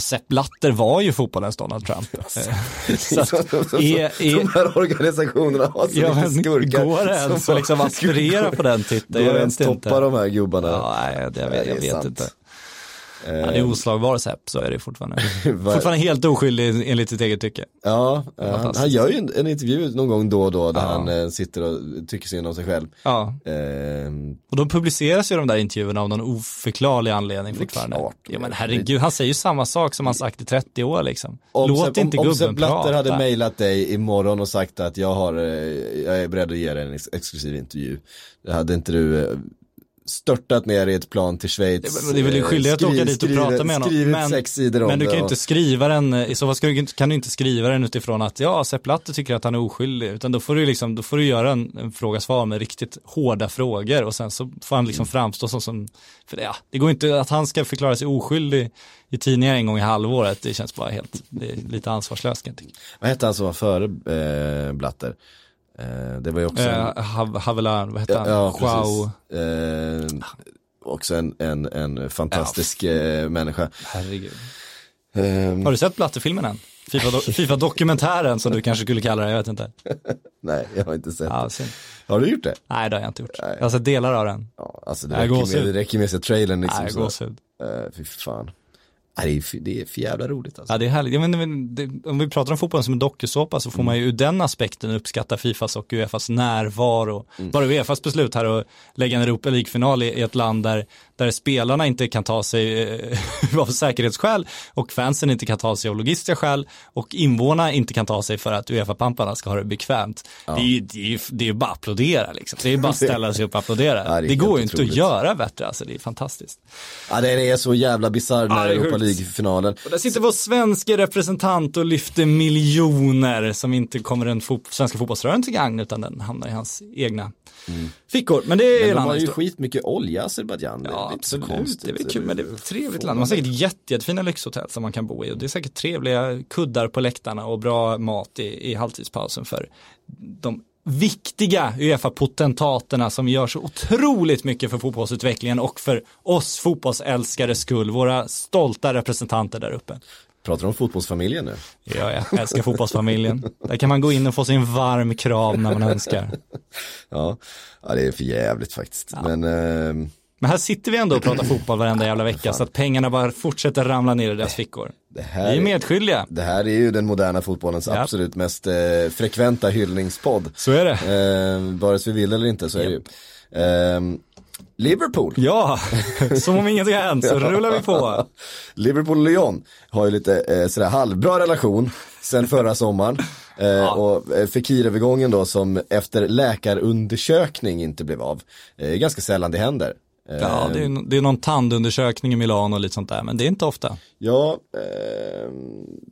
Sepp Blatter var ju fotbollens Donald Trump. Eh, så att, är, är, De här organisationerna har så ja, men skurkar. går det ens att liksom aspirera på den titeln? Går det ens inte. toppa de här gubbarna? Ja, nej, jag vet, jag vet inte. Han är oslagbar Sepp, så är det fortfarande. Fortfarande helt oskyldig enligt sitt eget tycke. Ja, eh, han, han gör ju en, en intervju någon gång då och då där Ja. han eh, sitter och tycker synd om sig själv. Ja, Ehm, och då publiceras ju de där intervjuerna av någon oförklarlig anledning fortfarande. klart. Ja men herregud, han säger ju samma sak som han sagt i 30 år liksom. om Låt Sepp- inte om, om Sepp gubben Blatter prata. hade mejlat dig imorgon och sagt att jag, har, eh, jag är beredd att ge dig en ex- exklusiv intervju. Det hade inte du eh, störtat ner i ett plan till Schweiz. Det är väl din eh, skyldighet att åka dit och prata med honom. Men, sex sidor om men du kan ju inte skriva den, i så fall kan du inte skriva den utifrån att ja, Sepp Blatter tycker att han är oskyldig, utan då får du liksom, då får du göra en, en fråga-svar med riktigt hårda frågor och sen så får han liksom Mm. framstå som, som för det, ja, det går inte att han ska förklara sig oskyldig i tidningar en gång i halvåret, det känns bara helt, det är lite ansvarslöst kan jag tycka. Vad hette han som var före eh, Blatter? Eh, det var ju också en, Eh, Hav- Havelan, vad ja, han? ja, precis. Eh, också en, en, en fantastisk eh, människa. herregud. Ehm, Har du sett Blatter-filmen än? FIFA- FIFA-dokumentären som du kanske skulle kalla det, jag vet inte. nej, jag har inte sett Ja, det. Har du gjort det? Nej, det har jag inte gjort. Jag har sett delar av den. Ja, alltså det Nej, räcker, med, det räcker med att se trailern liksom. Nej, gåshud. Uh, fy fan. Det, är, för- det är för jävla roligt alltså. Ja, det är härligt. Jag menar, men det, om vi pratar om fotbollen som en dokusåpa så får man ju ur den aspekten uppskatta Fifas och Uefas närvaro. Bara Uefas beslut här att lägga en Europa League-final i, i ett land där, där spelarna inte kan ta sig eh, av säkerhetsskäl och fansen inte kan ta sig av logistiska skäl och invånarna inte kan ta sig för att Uefa-pamparna ska ha det bekvämt. Det är det är, det är bara att applådera liksom. Det är bara att ställa sig upp och applådera. Ja, det det går ju inte att göra bättre, alltså det är fantastiskt. Ja, det är så jävla bisarr Ja, när är Europa sjukt. League-finalen. Och där sitter vår svenska representant och lyfter miljoner som inte kommer den fot svenska fotbollsrörelsen till gagn utan den hamnar i hans egna fickor. Men det är Men en de annan har ju historia. skit olja Azerbajdzjan. Ja, absolut. Det är väl kul, men det är ett trevligt land. Man har säkert jätte, jättefina lyxhotell som man kan bo i och det är säkert trevliga kuddar på läktarna och bra mat i, i halvtidspausen för de viktiga Uefa-potentaterna som gör så otroligt mycket för fotbollsutvecklingen och för oss fotbollsälskares skull, våra stolta representanter där uppe. Pratar du om fotbollsfamiljen nu? Ja, jag älskar fotbollsfamiljen. Där kan man gå in och få sin varm kram när man önskar. Ja, ja det är för jävligt faktiskt. Men ehm, Men här sitter vi ändå och pratar fotboll varenda jävla vecka så att pengarna bara fortsätter ramla ner i deras fickor. Det, Vi här, är medskyldiga. det här är ju den moderna fotbollens Ja. absolut mest eh, frekventa hyllningspodd. Så är det. Eh, vare sig vi vill eller inte så är det ju. Ehm, Liverpool. Ja, som om ingenting har hänt så rullar vi på. Liverpool och Lyon har ju lite eh, sådär halvbra relation sen förra sommaren. Eh, Och eh, Fekir-övergången då som efter läkarundersökning inte blev av. Eh, ganska sällan det händer. Eh, Ja, det är, det är någon tandundersökning i Milano och lite sånt där, men det är inte ofta. Ja, eh,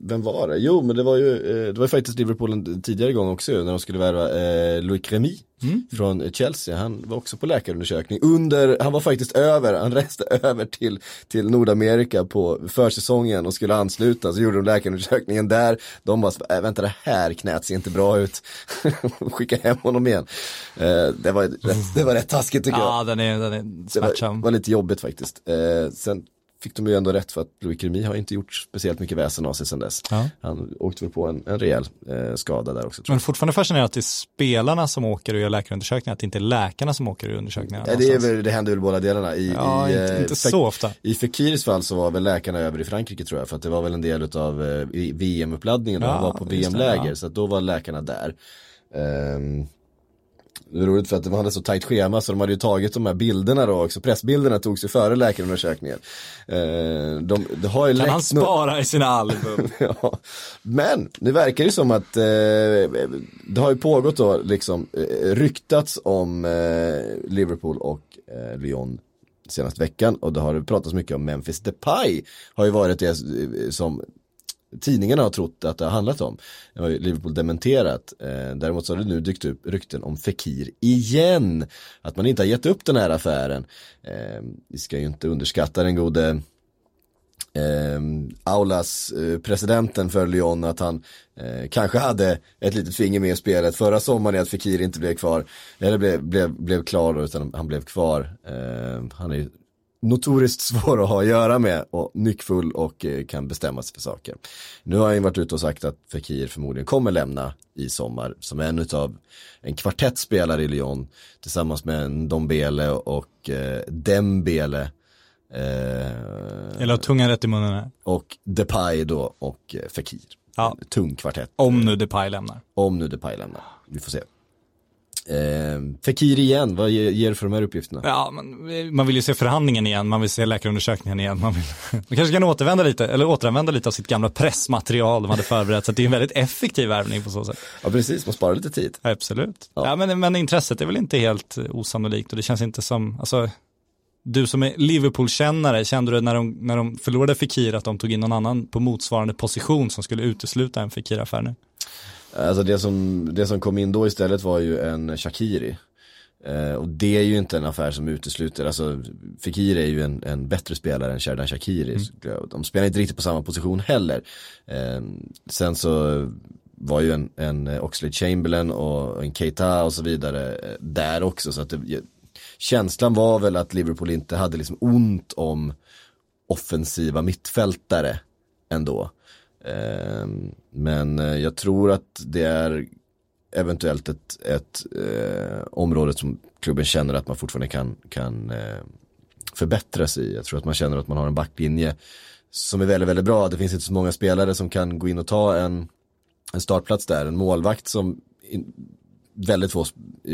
vem var det? Jo, men det var ju, eh, det var faktiskt Liverpool en tidigare gång också när de skulle värva eh, Loic Remy från Chelsea. Han var också på läkarundersökning under, han var faktiskt över, han reste över till, till Nordamerika på försäsongen och skulle ansluta, så gjorde de läkarundersökningen där. De bara, äh, vänta det här knät ser inte bra ut. Skicka hem honom igen. Eh, det, var, det var rätt taskigt tycker jag. Ja, den är, den är Det var, lite jobbigt faktiskt. Eh, sen fick de ju ändå rätt för att Louis Remy har inte gjort speciellt mycket väsen av sig sen dess. Ja. Han åkte väl på en, en rejäl eh, skada där också. Men fortfarande fascinerande att det är spelarna som åker och gör läkarundersökningar, att det inte är läkarna som åker och gör undersökningarna. jag. Eh, det, är väl, det händer väl båda delarna. I, Ja, i, inte, eh, inte så ofta. I Fekirs fall så var väl läkarna över i Frankrike tror jag, för att det var väl en del av eh, VM-uppladdningen Ja, han var på VM-läger, ja. så då var läkarna där. Ehm, det är roligt för att de hade så tajt schema så de hade ju tagit de här bilderna då också, pressbilderna togs ju före läkarundersökningen. Ehm, de, det har ju Kan han spara i sina album? ja. Men det verkar ju som att eh, det har ju pågått då liksom eh, ryktats om eh, Liverpool och eh, Lyon senaste veckan och det har pratats mycket om Memphis Depay har ju varit det eh, som tidningarna har trott att det har handlat om. Det har ju Liverpool dementerat. Eh, däremot så har det nu dykt upp rykten om Fekir igen. Att man inte har gett upp den här affären. Eh, vi ska ju inte underskatta den gode eh, Aulas, eh, presidenten för Lyon, att han eh, kanske hade ett litet finger med i spelet förra sommaren i att Fekir inte blev kvar, eller blev, blev, blev klar då, utan han blev kvar. Eh, han är ju notoriskt svår att ha att göra med och nyckfull och eh, kan bestämma sig för saker. Nu har han varit ute och sagt att Fekir förmodligen kommer lämna i sommar som en utav en kvartettspelare i Lyon tillsammans med en Dombele och eh, Dembele. Eh, Eller tungan rätt i munnen här. och Depay då och eh, Fekir. Ja. En tung kvartett. Om nu Depay lämnar. Om nu Depay lämnar. Vi får se. Eh, Fekir igen, vad ger, du för de här uppgifterna? Ja, man, man vill ju se förhandlingen igen, man vill se läkarundersökningen igen. Man, vill, man kanske kan återvända lite, eller återanvända lite av sitt gamla pressmaterial de hade förberett. Så att det är en väldigt effektiv värvning på så sätt. Ja precis, man sparar lite tid. Absolut. Ja. Ja, men, men intresset är väl inte helt osannolikt och det känns inte som, alltså, du som är Liverpool-kännare, kände du när de, när de förlorade Fekir att de tog in någon annan på motsvarande position som skulle utesluta en Fekir-affär nu? Alltså det som, det som kom in då istället var ju en Shakiri. Eh, och det är ju inte en affär som utesluter, alltså Fekir är ju en, en bättre spelare än Sherdan Shakiri. Så De spelar inte riktigt på samma position heller. Eh, sen så var ju en, en Oxlade Chamberlain och en Keita och så vidare eh, där också. Så att det, känslan var väl att Liverpool inte hade liksom ont om offensiva mittfältare ändå. Ehm, men eh, jag tror att det är eventuellt ett, ett eh, område som klubben känner att man fortfarande kan, kan eh, förbättras i. Jag tror att man känner att man har en backlinje som är väldigt, väldigt bra. Det finns inte så många spelare som kan gå in och ta en, en startplats där. En målvakt som in, väldigt få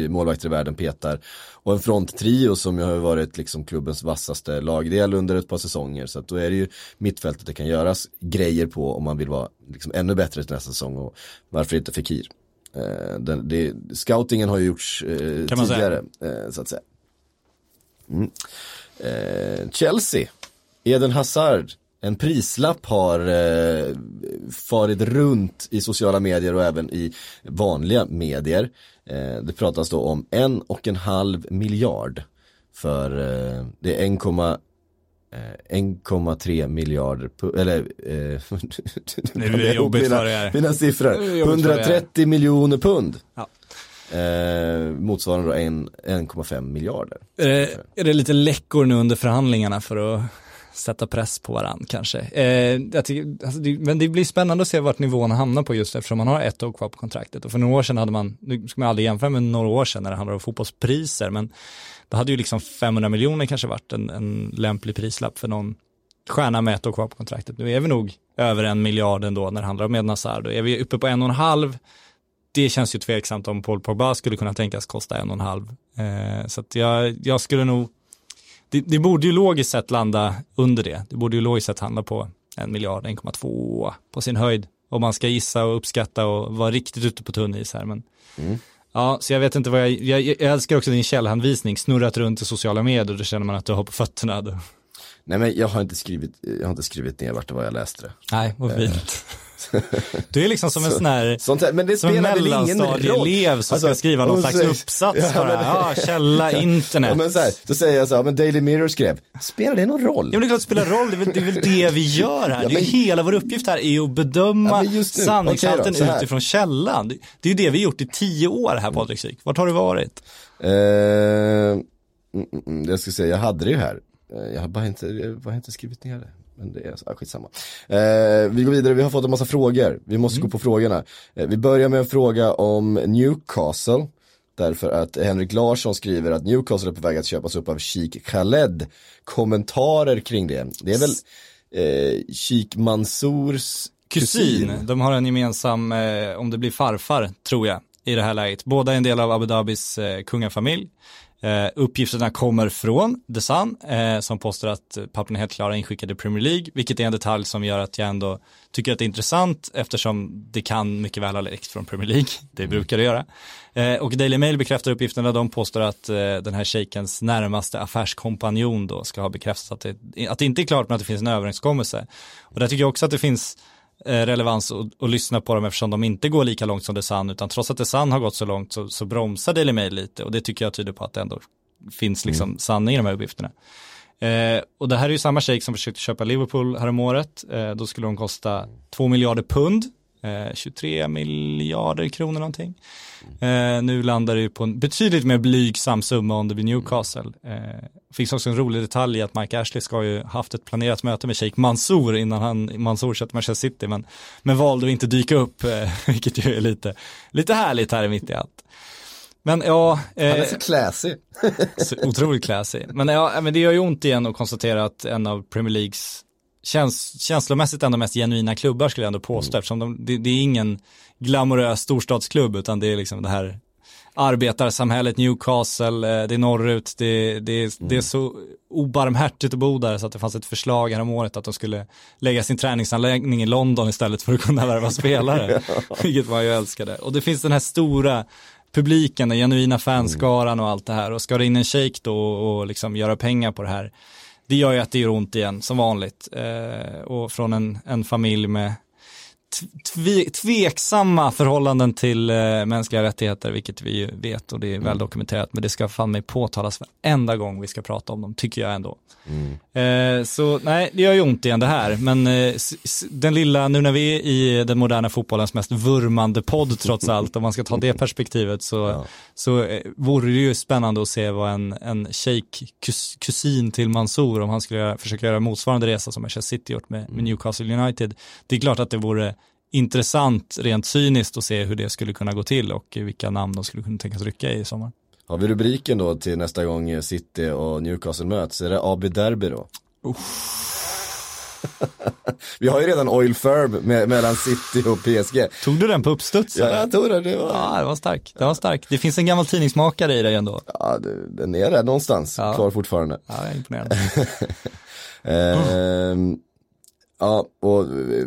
målvakter i världen petar. Och en fronttrio som ju har varit liksom klubbens vassaste lagdel under ett par säsonger. Så att då är det ju mittfältet det kan göras grejer på om man vill vara liksom ännu bättre till nästa säsong. Och varför inte Fekir? Eh, den, det, scoutingen har ju gjorts eh, tidigare, eh, så att säga. Mm. Eh, Chelsea, Eden Hazard En prislapp har eh, farit runt i sociala medier och även i vanliga medier. Eh, det pratas då om en och en halv miljard för eh, det är 1, eh, 1,3 miljarder, eller eh, är det jobbigt mina, för mina siffror, är det jobbigt för er. 130 miljoner pund. Ja. Eh, motsvarande då en- 1,5 miljarder. Är det, är det lite läckor nu under förhandlingarna för att sätta press på varandra kanske? Eh, jag tycker, alltså det, men det blir spännande att se vart nivån hamnar på just eftersom man har ett år kvar på kontraktet. Och för några år sedan hade man, nu ska man aldrig jämföra med några år sedan när det handlar om fotbollspriser, men då hade ju liksom 500 miljoner kanske varit en, en lämplig prislapp för någon stjärna med ett år kvar på kontraktet. Nu är vi nog över en miljard ändå när det handlar om Eden Då är vi uppe på en och en halv. Det känns ju tveksamt om Paul Pogba skulle kunna tänkas kosta en och en halv. Eh, så att jag, jag skulle nog, det, det borde ju logiskt sett landa under det. Det borde ju logiskt sett handla på en miljard, 1,2 på sin höjd. Om man ska gissa och uppskatta och vara riktigt ute på tunn is här. Men, Ja, så jag vet inte vad jag, jag, jag älskar också din källhänvisning, snurrat runt i sociala medier, då känner man att du har på fötterna. Då. Nej men jag har inte skrivit, jag har inte skrivit ner vart det var jag läste det. Nej, vad fint. Du är liksom som en sån här, Sånt här, men det som en mellanstadieelev som ska Alltså, skriva någon slags så- uppsats Ja, bara. men- Ja, källa internet. Ja, men så, här, så säger jag så här, men Daily Mirror skrev, spelar det någon roll? Ja men det är klart det spelar roll, det är väl det, är väl det vi gör här. Ja, det är men- hela vår uppgift här är att bedöma Ja, men sanningshalten då, här. utifrån källan. Det, det är ju det vi gjort i tio år här Patrik Syk. Vart har du varit? Mm, mm, jag ska säga, jag hade det ju här. Eh, Jag har bara inte, jag har bara inte skrivit ner det. Men det är ah, skitsamma. Eh, vi går vidare, vi har fått en massa frågor. Vi måste gå på frågorna. Eh, vi börjar med en fråga om Newcastle. Därför att Henrik Larsson skriver att Newcastle är på väg att köpas upp av Sheikh Khaled. Kommentarer kring det. Det är väl eh, Sheikh Mansours Kusin. kusin. De har en gemensam, eh, om det blir farfar, tror jag, i det här läget. Båda är en del av Abu Dhabis eh, kungafamilj. Eh, uppgifterna kommer från The Sun, eh, som påstår att pappren är helt klara inskickade i Premier League, vilket är en detalj som gör att jag ändå tycker att det är intressant, eftersom det kan mycket väl ha läckt från Premier League, det brukar det göra. Eh, och Daily Mail bekräftar uppgifterna, de påstår att eh, den här shejkens närmaste affärskompanjon då ska ha bekräftat att det, att det inte är klart men att det finns en överenskommelse. Och där tycker jag också att det finns relevans att, lyssna på dem eftersom de inte går lika långt som The Sun utan trots att The Sun har gått så långt så, så bromsar Daily Mail lite och det tycker jag tyder på att det ändå finns liksom sanning i de här uppgifterna. Eh, och det här är ju samma shejk som försökte köpa Liverpool häromåret. Eh, då skulle de kosta 2 miljarder pund, eh, 23 miljarder kronor någonting. Eh, nu landar det ju på en betydligt mer blygsam summa om det blir Newcastle. Eh, finns också en rolig detalj i att Mike Ashley ska ju haft ett planerat möte med Sheikh Mansour innan han, Mansour köpte Manchester City, men, men valde att inte dyka upp, eh, vilket ju är lite, lite härligt här mitt i allt. Men ja, Han är eh, så classy. så otroligt classy. Men, ja, men det gör ju ont igen att konstatera att en av Premier Leagues käns känslomässigt ändå mest genuina klubbar skulle jag ändå påstå eftersom de, det, det är ingen glamorös storstadsklubb utan det är liksom det här arbetarsamhället Newcastle, eh, det är norrut, det, det, det är så obarmhärtigt att bo där så att det fanns ett förslag här om året att de skulle lägga sin träningsanläggning i London istället för att kunna värva spelare, vilket man ju älskade. Och det finns den här stora publiken, den genuina fanskaran och allt det här. Och ska det in en shake då och liksom göra pengar på det här, det gör ju att det gör ont igen som vanligt. Eh, och från en, en familj med tve, tveksamma förhållanden till eh, mänskliga rättigheter, vilket vi ju vet och det är väl dokumenterat, men det ska fan mig påtalas varenda gång vi ska prata om dem, tycker jag ändå. Eh, så nej, det gör ju ont igen det här, men eh, den lilla, nu när vi är i den moderna fotbollens mest vurmande podd trots allt, om man ska ta det perspektivet så, så eh, vore det ju spännande att se vad en, en shejk kus, kusin till Mansour, om han skulle göra, försöka göra motsvarande resa som Manchester City gjort med, med Newcastle United. Det är klart att det vore intressant rent cyniskt att se hur det skulle kunna gå till och vilka namn de skulle kunna tänkas rycka i sommar. Har vi rubriken då till nästa gång City och Newcastle möts? Är det AB Derby då? vi har ju redan Oil Firm med, mellan City och PSG. Tog du den på uppstuds? Ja, jag tror det. Det var, Ja, det var stark. Det var stark. Det finns en gammal tidningsmakare i dig ändå. ja, den är där någonstans, Ja. kvar fortfarande. Ja, jag är imponerad. Ehm, ja, och eh,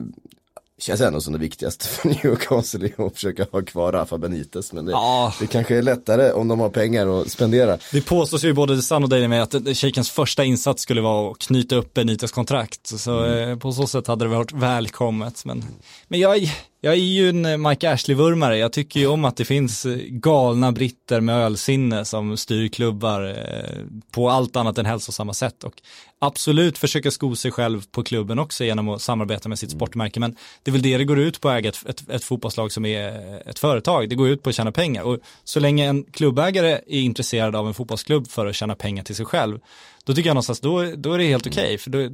Känns ändå som det viktigaste för Newcastle är att försöka ha kvar Rafa Benitez. Men det, Ja. det kanske är lättare om de har pengar att spendera. Det påstås ju både Sun och Daily Mail att Shakens första insats skulle vara att knyta upp Benites kontrakt. Så eh, på så sätt hade det varit välkommet. Men, men jag, jag är ju en eh, Mike Ashley-vurmare. Jag tycker ju om att det finns eh, galna britter med ölsinne som styr klubbar eh, på allt annat än hälsosamma sätt. Och absolut försöka sko sig själv på klubben också genom att samarbeta med sitt sportmärke. Men det är väl det det går ut på att äga ett, ett, ett fotbollslag som är ett företag. Det går ut på att tjäna pengar. Och så länge en klubbägare är intresserad av en fotbollsklubb för att tjäna pengar till sig själv, då tycker jag någonstans, då, då är det helt okej. För då,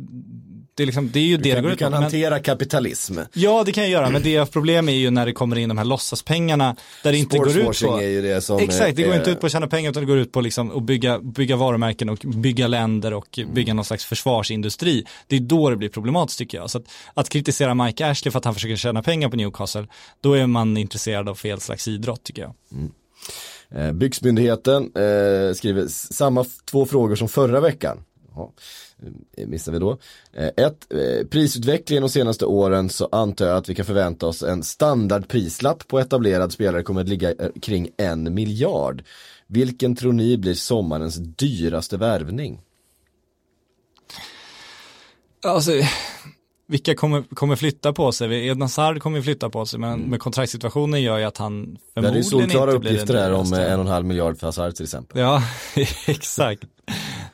det, är liksom, det är ju det Du det kan, går du ut kan Men- hantera kapitalism. Ja, det kan jag göra, men det jag problem är ju när det kommer in de här låtsaspengarna där det inte går ut på. är ju det som Exakt, det går är- inte ut på att tjäna pengar utan det går ut på liksom att bygga, bygga varumärken och bygga länder och bygga någon slags försvarsindustri. Det är då det blir problematiskt tycker jag. Så att, att kritisera Mike Ashley för att han försöker tjäna pengar på Newcastle, då är man intresserad av fel slags idrott tycker jag. Eh, Byggmyndigheten eh, skriver samma två frågor som förra veckan. Jaha, missar vi då. Eh, ett, eh, prisutvecklingen de senaste åren så antar jag att vi kan förvänta oss en standardprislapp på etablerad spelare kommer att ligga eh, kring en miljard. Vilken tror ni blir sommarens dyraste värvning? Alltså, vilka kommer, kommer flytta på sig? Edna Sard kommer flytta på sig, men med kontraktssituationen gör ju att han Det är ju förmodligen solklara inte blir uppgifter här om eh, en och en halv miljard för Hazard till exempel. Ja, exakt.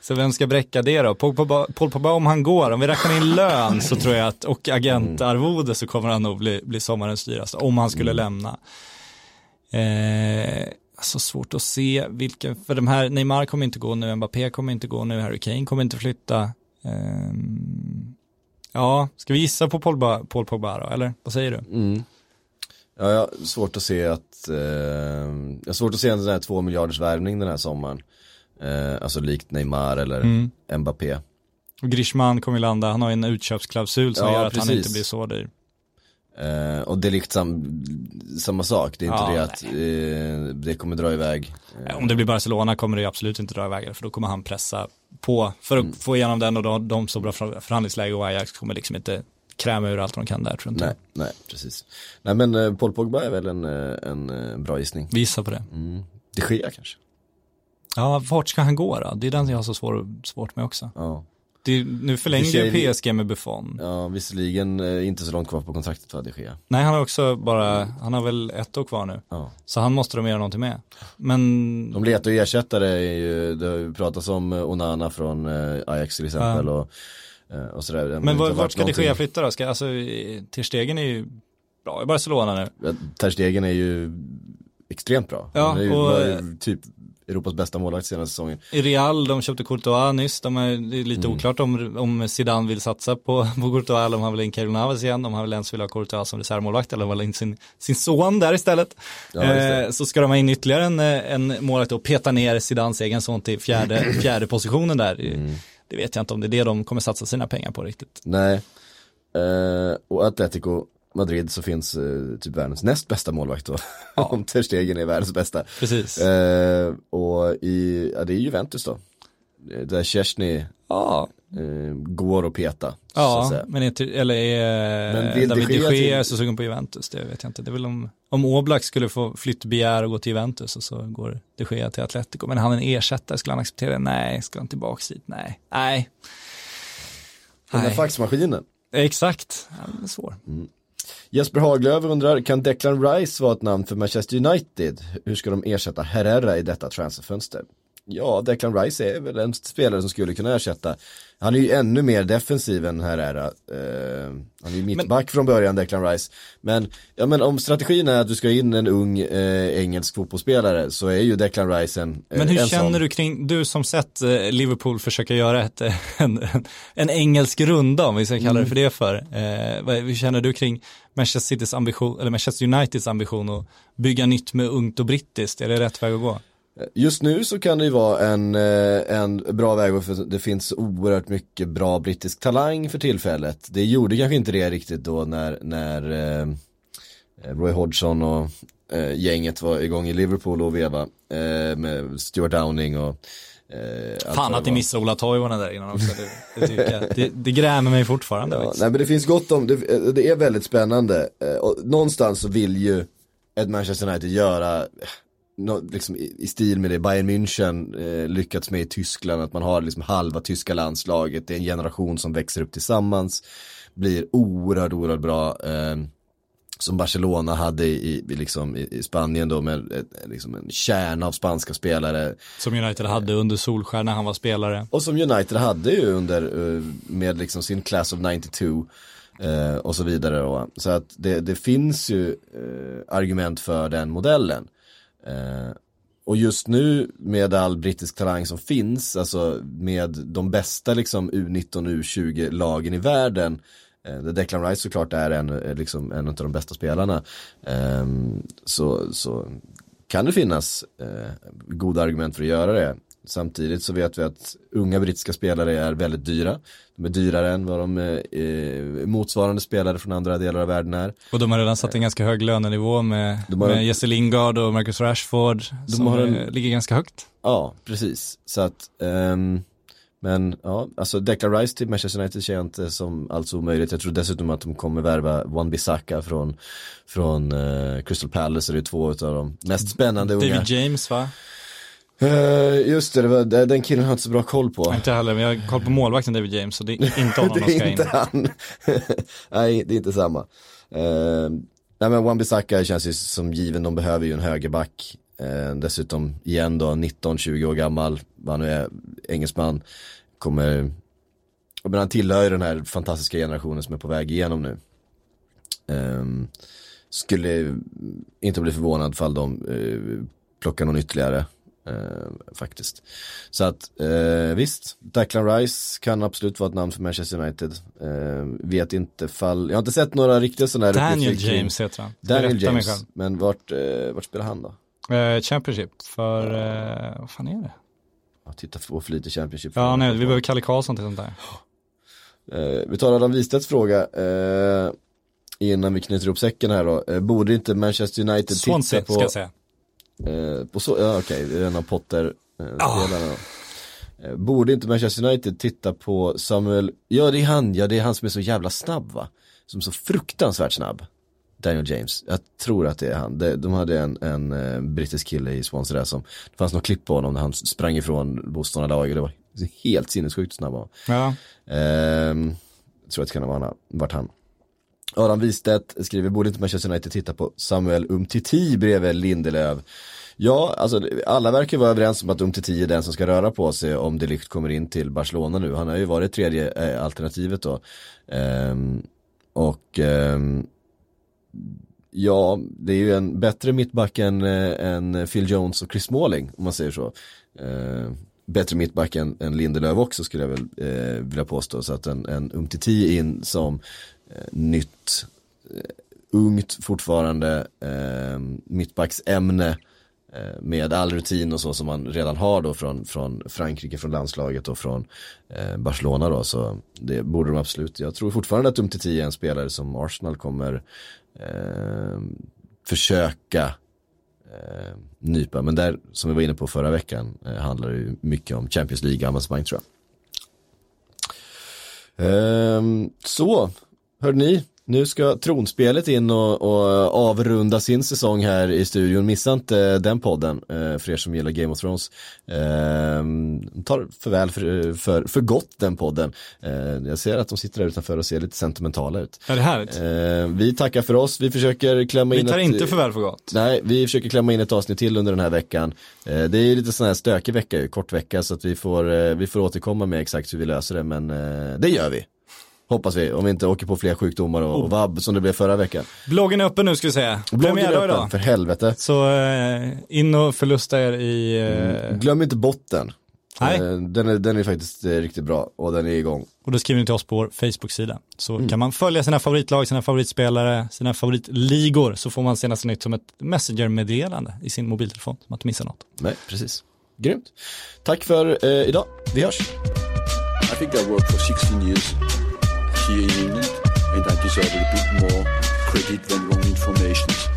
Så vem ska bräcka det då? Paul Pogba, Paul Pogba om han går, om vi räknar in lön så tror jag att, och agentarvode så kommer han nog bli, bli sommarens dyraste, om han skulle lämna. Eh, alltså svårt att se vilken, för de här, Neymar kommer inte gå nu, Mbappé kommer inte gå nu, Harry Kane kommer inte flytta. Ehm, ja, ska vi gissa på Paul, Paul Pogba då, eller vad säger du? Mm. Ja, jag har svårt att se att, eh, jag har svårt att se en sån här två miljarders värvning den här sommaren. Eh, alltså likt Neymar eller Mm. Mbappé. Och Grishman kommer ju landa, han har ju en utköpsklausul som Ja, gör att han precis. inte blir så dyr. Eh, och det är liksom samma sak, det är inte Ja, det att eh, det kommer dra iväg. Om det blir Barcelona kommer det ju absolut inte dra iväg för då kommer han pressa på för att Mm. få igenom den och då, de så bra för- förhandlingsläge och Ajax kommer liksom inte kräma ur allt de kan där tror jag inte. nej, nej, precis. Nej men eh, Paul Pogba är väl en, eh, en eh, bra gissning. Vi gissar på det. Mm. De Gea kanske. Ja, vart ska han gå då? Det är den jag har så svår, svårt med också. Ja, Det nu förlängde Det ju PSG med Buffon. ja visserligen eh, inte så långt kvar på kontraktet va, De Gea. Nej, han har också bara, han har väl ett år kvar nu. Ja. Så han måste de göra någonting med. Men, De letar ju ersättare, ju, det har ju pratats om eh, Onana från eh, Ajax till exempel och, eh, och sådär. Det men vart varit ska det ske någonting- flytta då? Ska, alltså, Ter Stegen är ju bra i Barcelona nu. Ja, Ter Stegen är ju extremt bra. Ja, Han är ju, och- typ Europas bästa målvakt senaste säsongen. I Real, de köpte Courtois nyss, de är, det är lite Mm. oklart om, om Zidane vill satsa på, på Courtois eller om han vill in Keylor Navas igen, om han vill ens vill ha Courtois som reservmålvakt eller vill ha in sin, sin son där istället. Ja, eh, så ska de ha in ytterligare en, eh, en målvakt och peta ner Zidanes egen son till fjärde, fjärde positionen där. Mm. Det vet jag inte om det är det de kommer satsa sina pengar på riktigt. Nej. Eh, och Atletico Madrid så finns eh, typ världens näst bästa målvakt då. Om Ter Stegen är världens bästa. Precis. Eh, och i, ja det är Juventus då. Eh, Där Chesney ja, eh, går att peta. ja men inte, eller är Men vill David de Gea till- så sugen på Juventus? Det vet jag inte. Det är väl om, om Oblak skulle få flyttbegär och gå till Juventus och så går de Gea till Atletico. Men han är en ersättare, skulle han acceptera det? Nej, ska han tillbaka dit? Nej. Nej. Den där faxmaskinen. Exakt, ja, det är svår. Jesper Haglöf undrar, kan Declan Rice vara ett namn för Manchester United? Hur ska de ersätta Herrera i detta transferfönster? Ja, Declan Rice är väl en spelare som skulle kunna ersätta. Han är ju ännu mer defensiv än Herrera. Eh, han är ju mittback från början, Declan Rice. Men, ja men om strategin är att du ska in en ung eh, engelsk fotbollsspelare så är ju Declan Rice en eh, Men hur en känner sån. du kring, du som sett eh, Liverpool försöka göra ett, en, en, en engelsk runda, om vi ska kalla det för det för. Eh, vad, hur känner du kring Manchester Citys ambition, eller Manchester Uniteds ambition att bygga nytt med ungt och brittiskt? Är det rätt väg att gå? Just nu så kan det ju vara en, eh, en bra väg för det finns oerhört mycket bra brittisk talang för tillfället. Det gjorde kanske inte det riktigt då när, när eh, Roy Hodgson och eh, gänget var igång i Liverpool och veva med Stuart Downing och Eh, Fan att ni missade Ola Toivonen där innan också. Det, det, det, det grämer mig fortfarande. Ja, nej men det finns gott om, det, det är väldigt spännande. Eh, Och någonstans så vill ju ett Manchester United göra, eh, liksom i, i stil med det Bayern München eh, lyckats med i Tyskland, att man har liksom halva tyska landslaget, det är en generation som växer upp tillsammans, blir oerhört, oerhört bra. Eh, som Barcelona hade i, i, liksom, i, i Spanien då med ett, liksom en kärna av spanska spelare. Som United hade under Solskär när han var spelare. Och som United hade ju under, eh, med liksom sin class of 92 eh, och så vidare då. Så att det, det finns ju eh, argument för den modellen. Eh, och just nu med all brittisk talang som finns, alltså med de bästa liksom U19 och U20 lagen i världen, eh, där Declan Rice såklart är en, eh, liksom en av de bästa spelarna, eh, så, så kan det finnas eh, goda argument för att göra det. Samtidigt så vet vi att unga brittiska spelare är väldigt dyra. De är dyrare än vad de eh, motsvarande spelare från andra delar av världen är. Och de har redan satt en ganska hög lönenivå med, De har- med Jesse Lingard och Marcus Rashford. som har en- ligger ganska högt. Ja, precis. Så att, ehm, men ja, alltså Declan Rice till Manchester United jag inte som alls omöjligt. Jag tror dessutom att de kommer värva Wan Bissaka från, från eh, Crystal Palace. Det är två av de mest spännande unga. David James va? Eh, just det, det var, det- den killen har jag inte så bra koll på. Inte heller, men jag har koll på målvakten David James så det är inte honom det ska är in. inte han. Nej, det är inte samma. Uh, nej men Wan Bissaka känns ju som given, de behöver ju en högerback. Eh, dessutom igen då 19-20 år gammal, vad nu är, engelsman. Kommer, men han tillhör ju den här fantastiska generationen som är på väg igenom nu. Ehm, skulle inte bli förvånad fall de uh, plockar någon ytterligare. Eh, faktiskt. Så att eh, visst, Declan Rice kan absolut vara ett namn för Manchester United. Eh, vet inte fall, jag har inte sett några riktiga sådana här Daniel uppgifter James heter han. Daniel James, men vart, eh, vart spelar han då? Eh, Championship för, eh, vad fan är det? Jag tittar på för lite Championship. Ja, nej, vi behöver Kalle Karlsson till sånt där. Vi tar Adam Wistedts fråga innan vi knyter ihop säcken här då. Borde inte Manchester United Swansea titta på... ska jag säga. Eh, på så, ja okej, är en av Potter eh, Ah. Eh, Borde inte Manchester United titta på Samuel, ja det är han, ja det är han som är så jävla snabb va? Som är så fruktansvärt snabb. Daniel James, jag tror att det är han. De, de hade en, en eh, brittisk kille i Swansea där som, det fanns något klipp på honom när han sprang ifrån motståndarlaget, det var helt sinnessjukt snabb han. Ja. Jag tror att det kan ha varit han. Adam Wistedt skriver, borde inte Manchester United titta på Samuel Umtiti bredvid Lindelöf? Ja, alltså alla verkar vara överens om att Umtiti är den som ska röra på sig om Delikt kommer in till Barcelona nu. Han har ju varit tredje eh, alternativet då. Ehm, och ehm, ja, det är ju en bättre mittback än, eh, än Phil Jones och Chris Smalling om man säger så. Ehm, bättre mittback än, än Lindelöf också skulle jag väl eh, vilja påstå. Så att en, en Umtiti in som eh, nytt, eh, ungt fortfarande eh, mittbacksämne eh, med all rutin och så som man redan har då från, från Frankrike, från landslaget och från eh, Barcelona då. Så det borde de absolut. Jag tror fortfarande att Umtiti är en spelare som Arsenal kommer eh, försöka eh, nypa. Men där, som vi var inne på förra veckan, eh, handlar det ju mycket om Champions League-avancemang tror jag. Ehm, så, hörde ni, nu ska tronspelet in och, och avrunda sin säsong här i studion. Missa inte den podden eh, för er som gillar Game of Thrones. Ehm, tar för väl för, för, för gott den podden. Eh, jag ser att de sitter där utanför och ser lite sentimentala ut. Är det härligt? Vi tackar för oss, vi försöker klämma in Vi tar ett- inte för väl för gott. Nej, vi försöker klämma in ett avsnitt till under den här veckan. Eh, det är lite sån här stökig vecka, kort vecka, så att vi får, eh, vi får återkomma med exakt hur vi löser det, men eh, det gör vi. Hoppas vi, om vi inte åker på fler sjukdomar och, och vabb som det blev förra veckan. Bloggen är öppen nu ska vi säga. Bloggen är öppen, idag. för helvete. Så eh, in och förlusta er i... Eh, Glöm inte botten. Nej. Eh, den, är, den är faktiskt eh, riktigt bra och den är igång. Och då skriver ni till oss på vår Facebook-sida. Så Mm. kan man följa sina favoritlag, sina favoritspelare, sina favoritligor. Så får man senaste nytt som ett Messenger-meddelande i sin mobiltelefon. Så man inte missar något. Nej, precis. Grymt. Tack för eh, idag, vi hörs. I think I worked for 16 years in England, and I deserve a bit more credit than wrong information.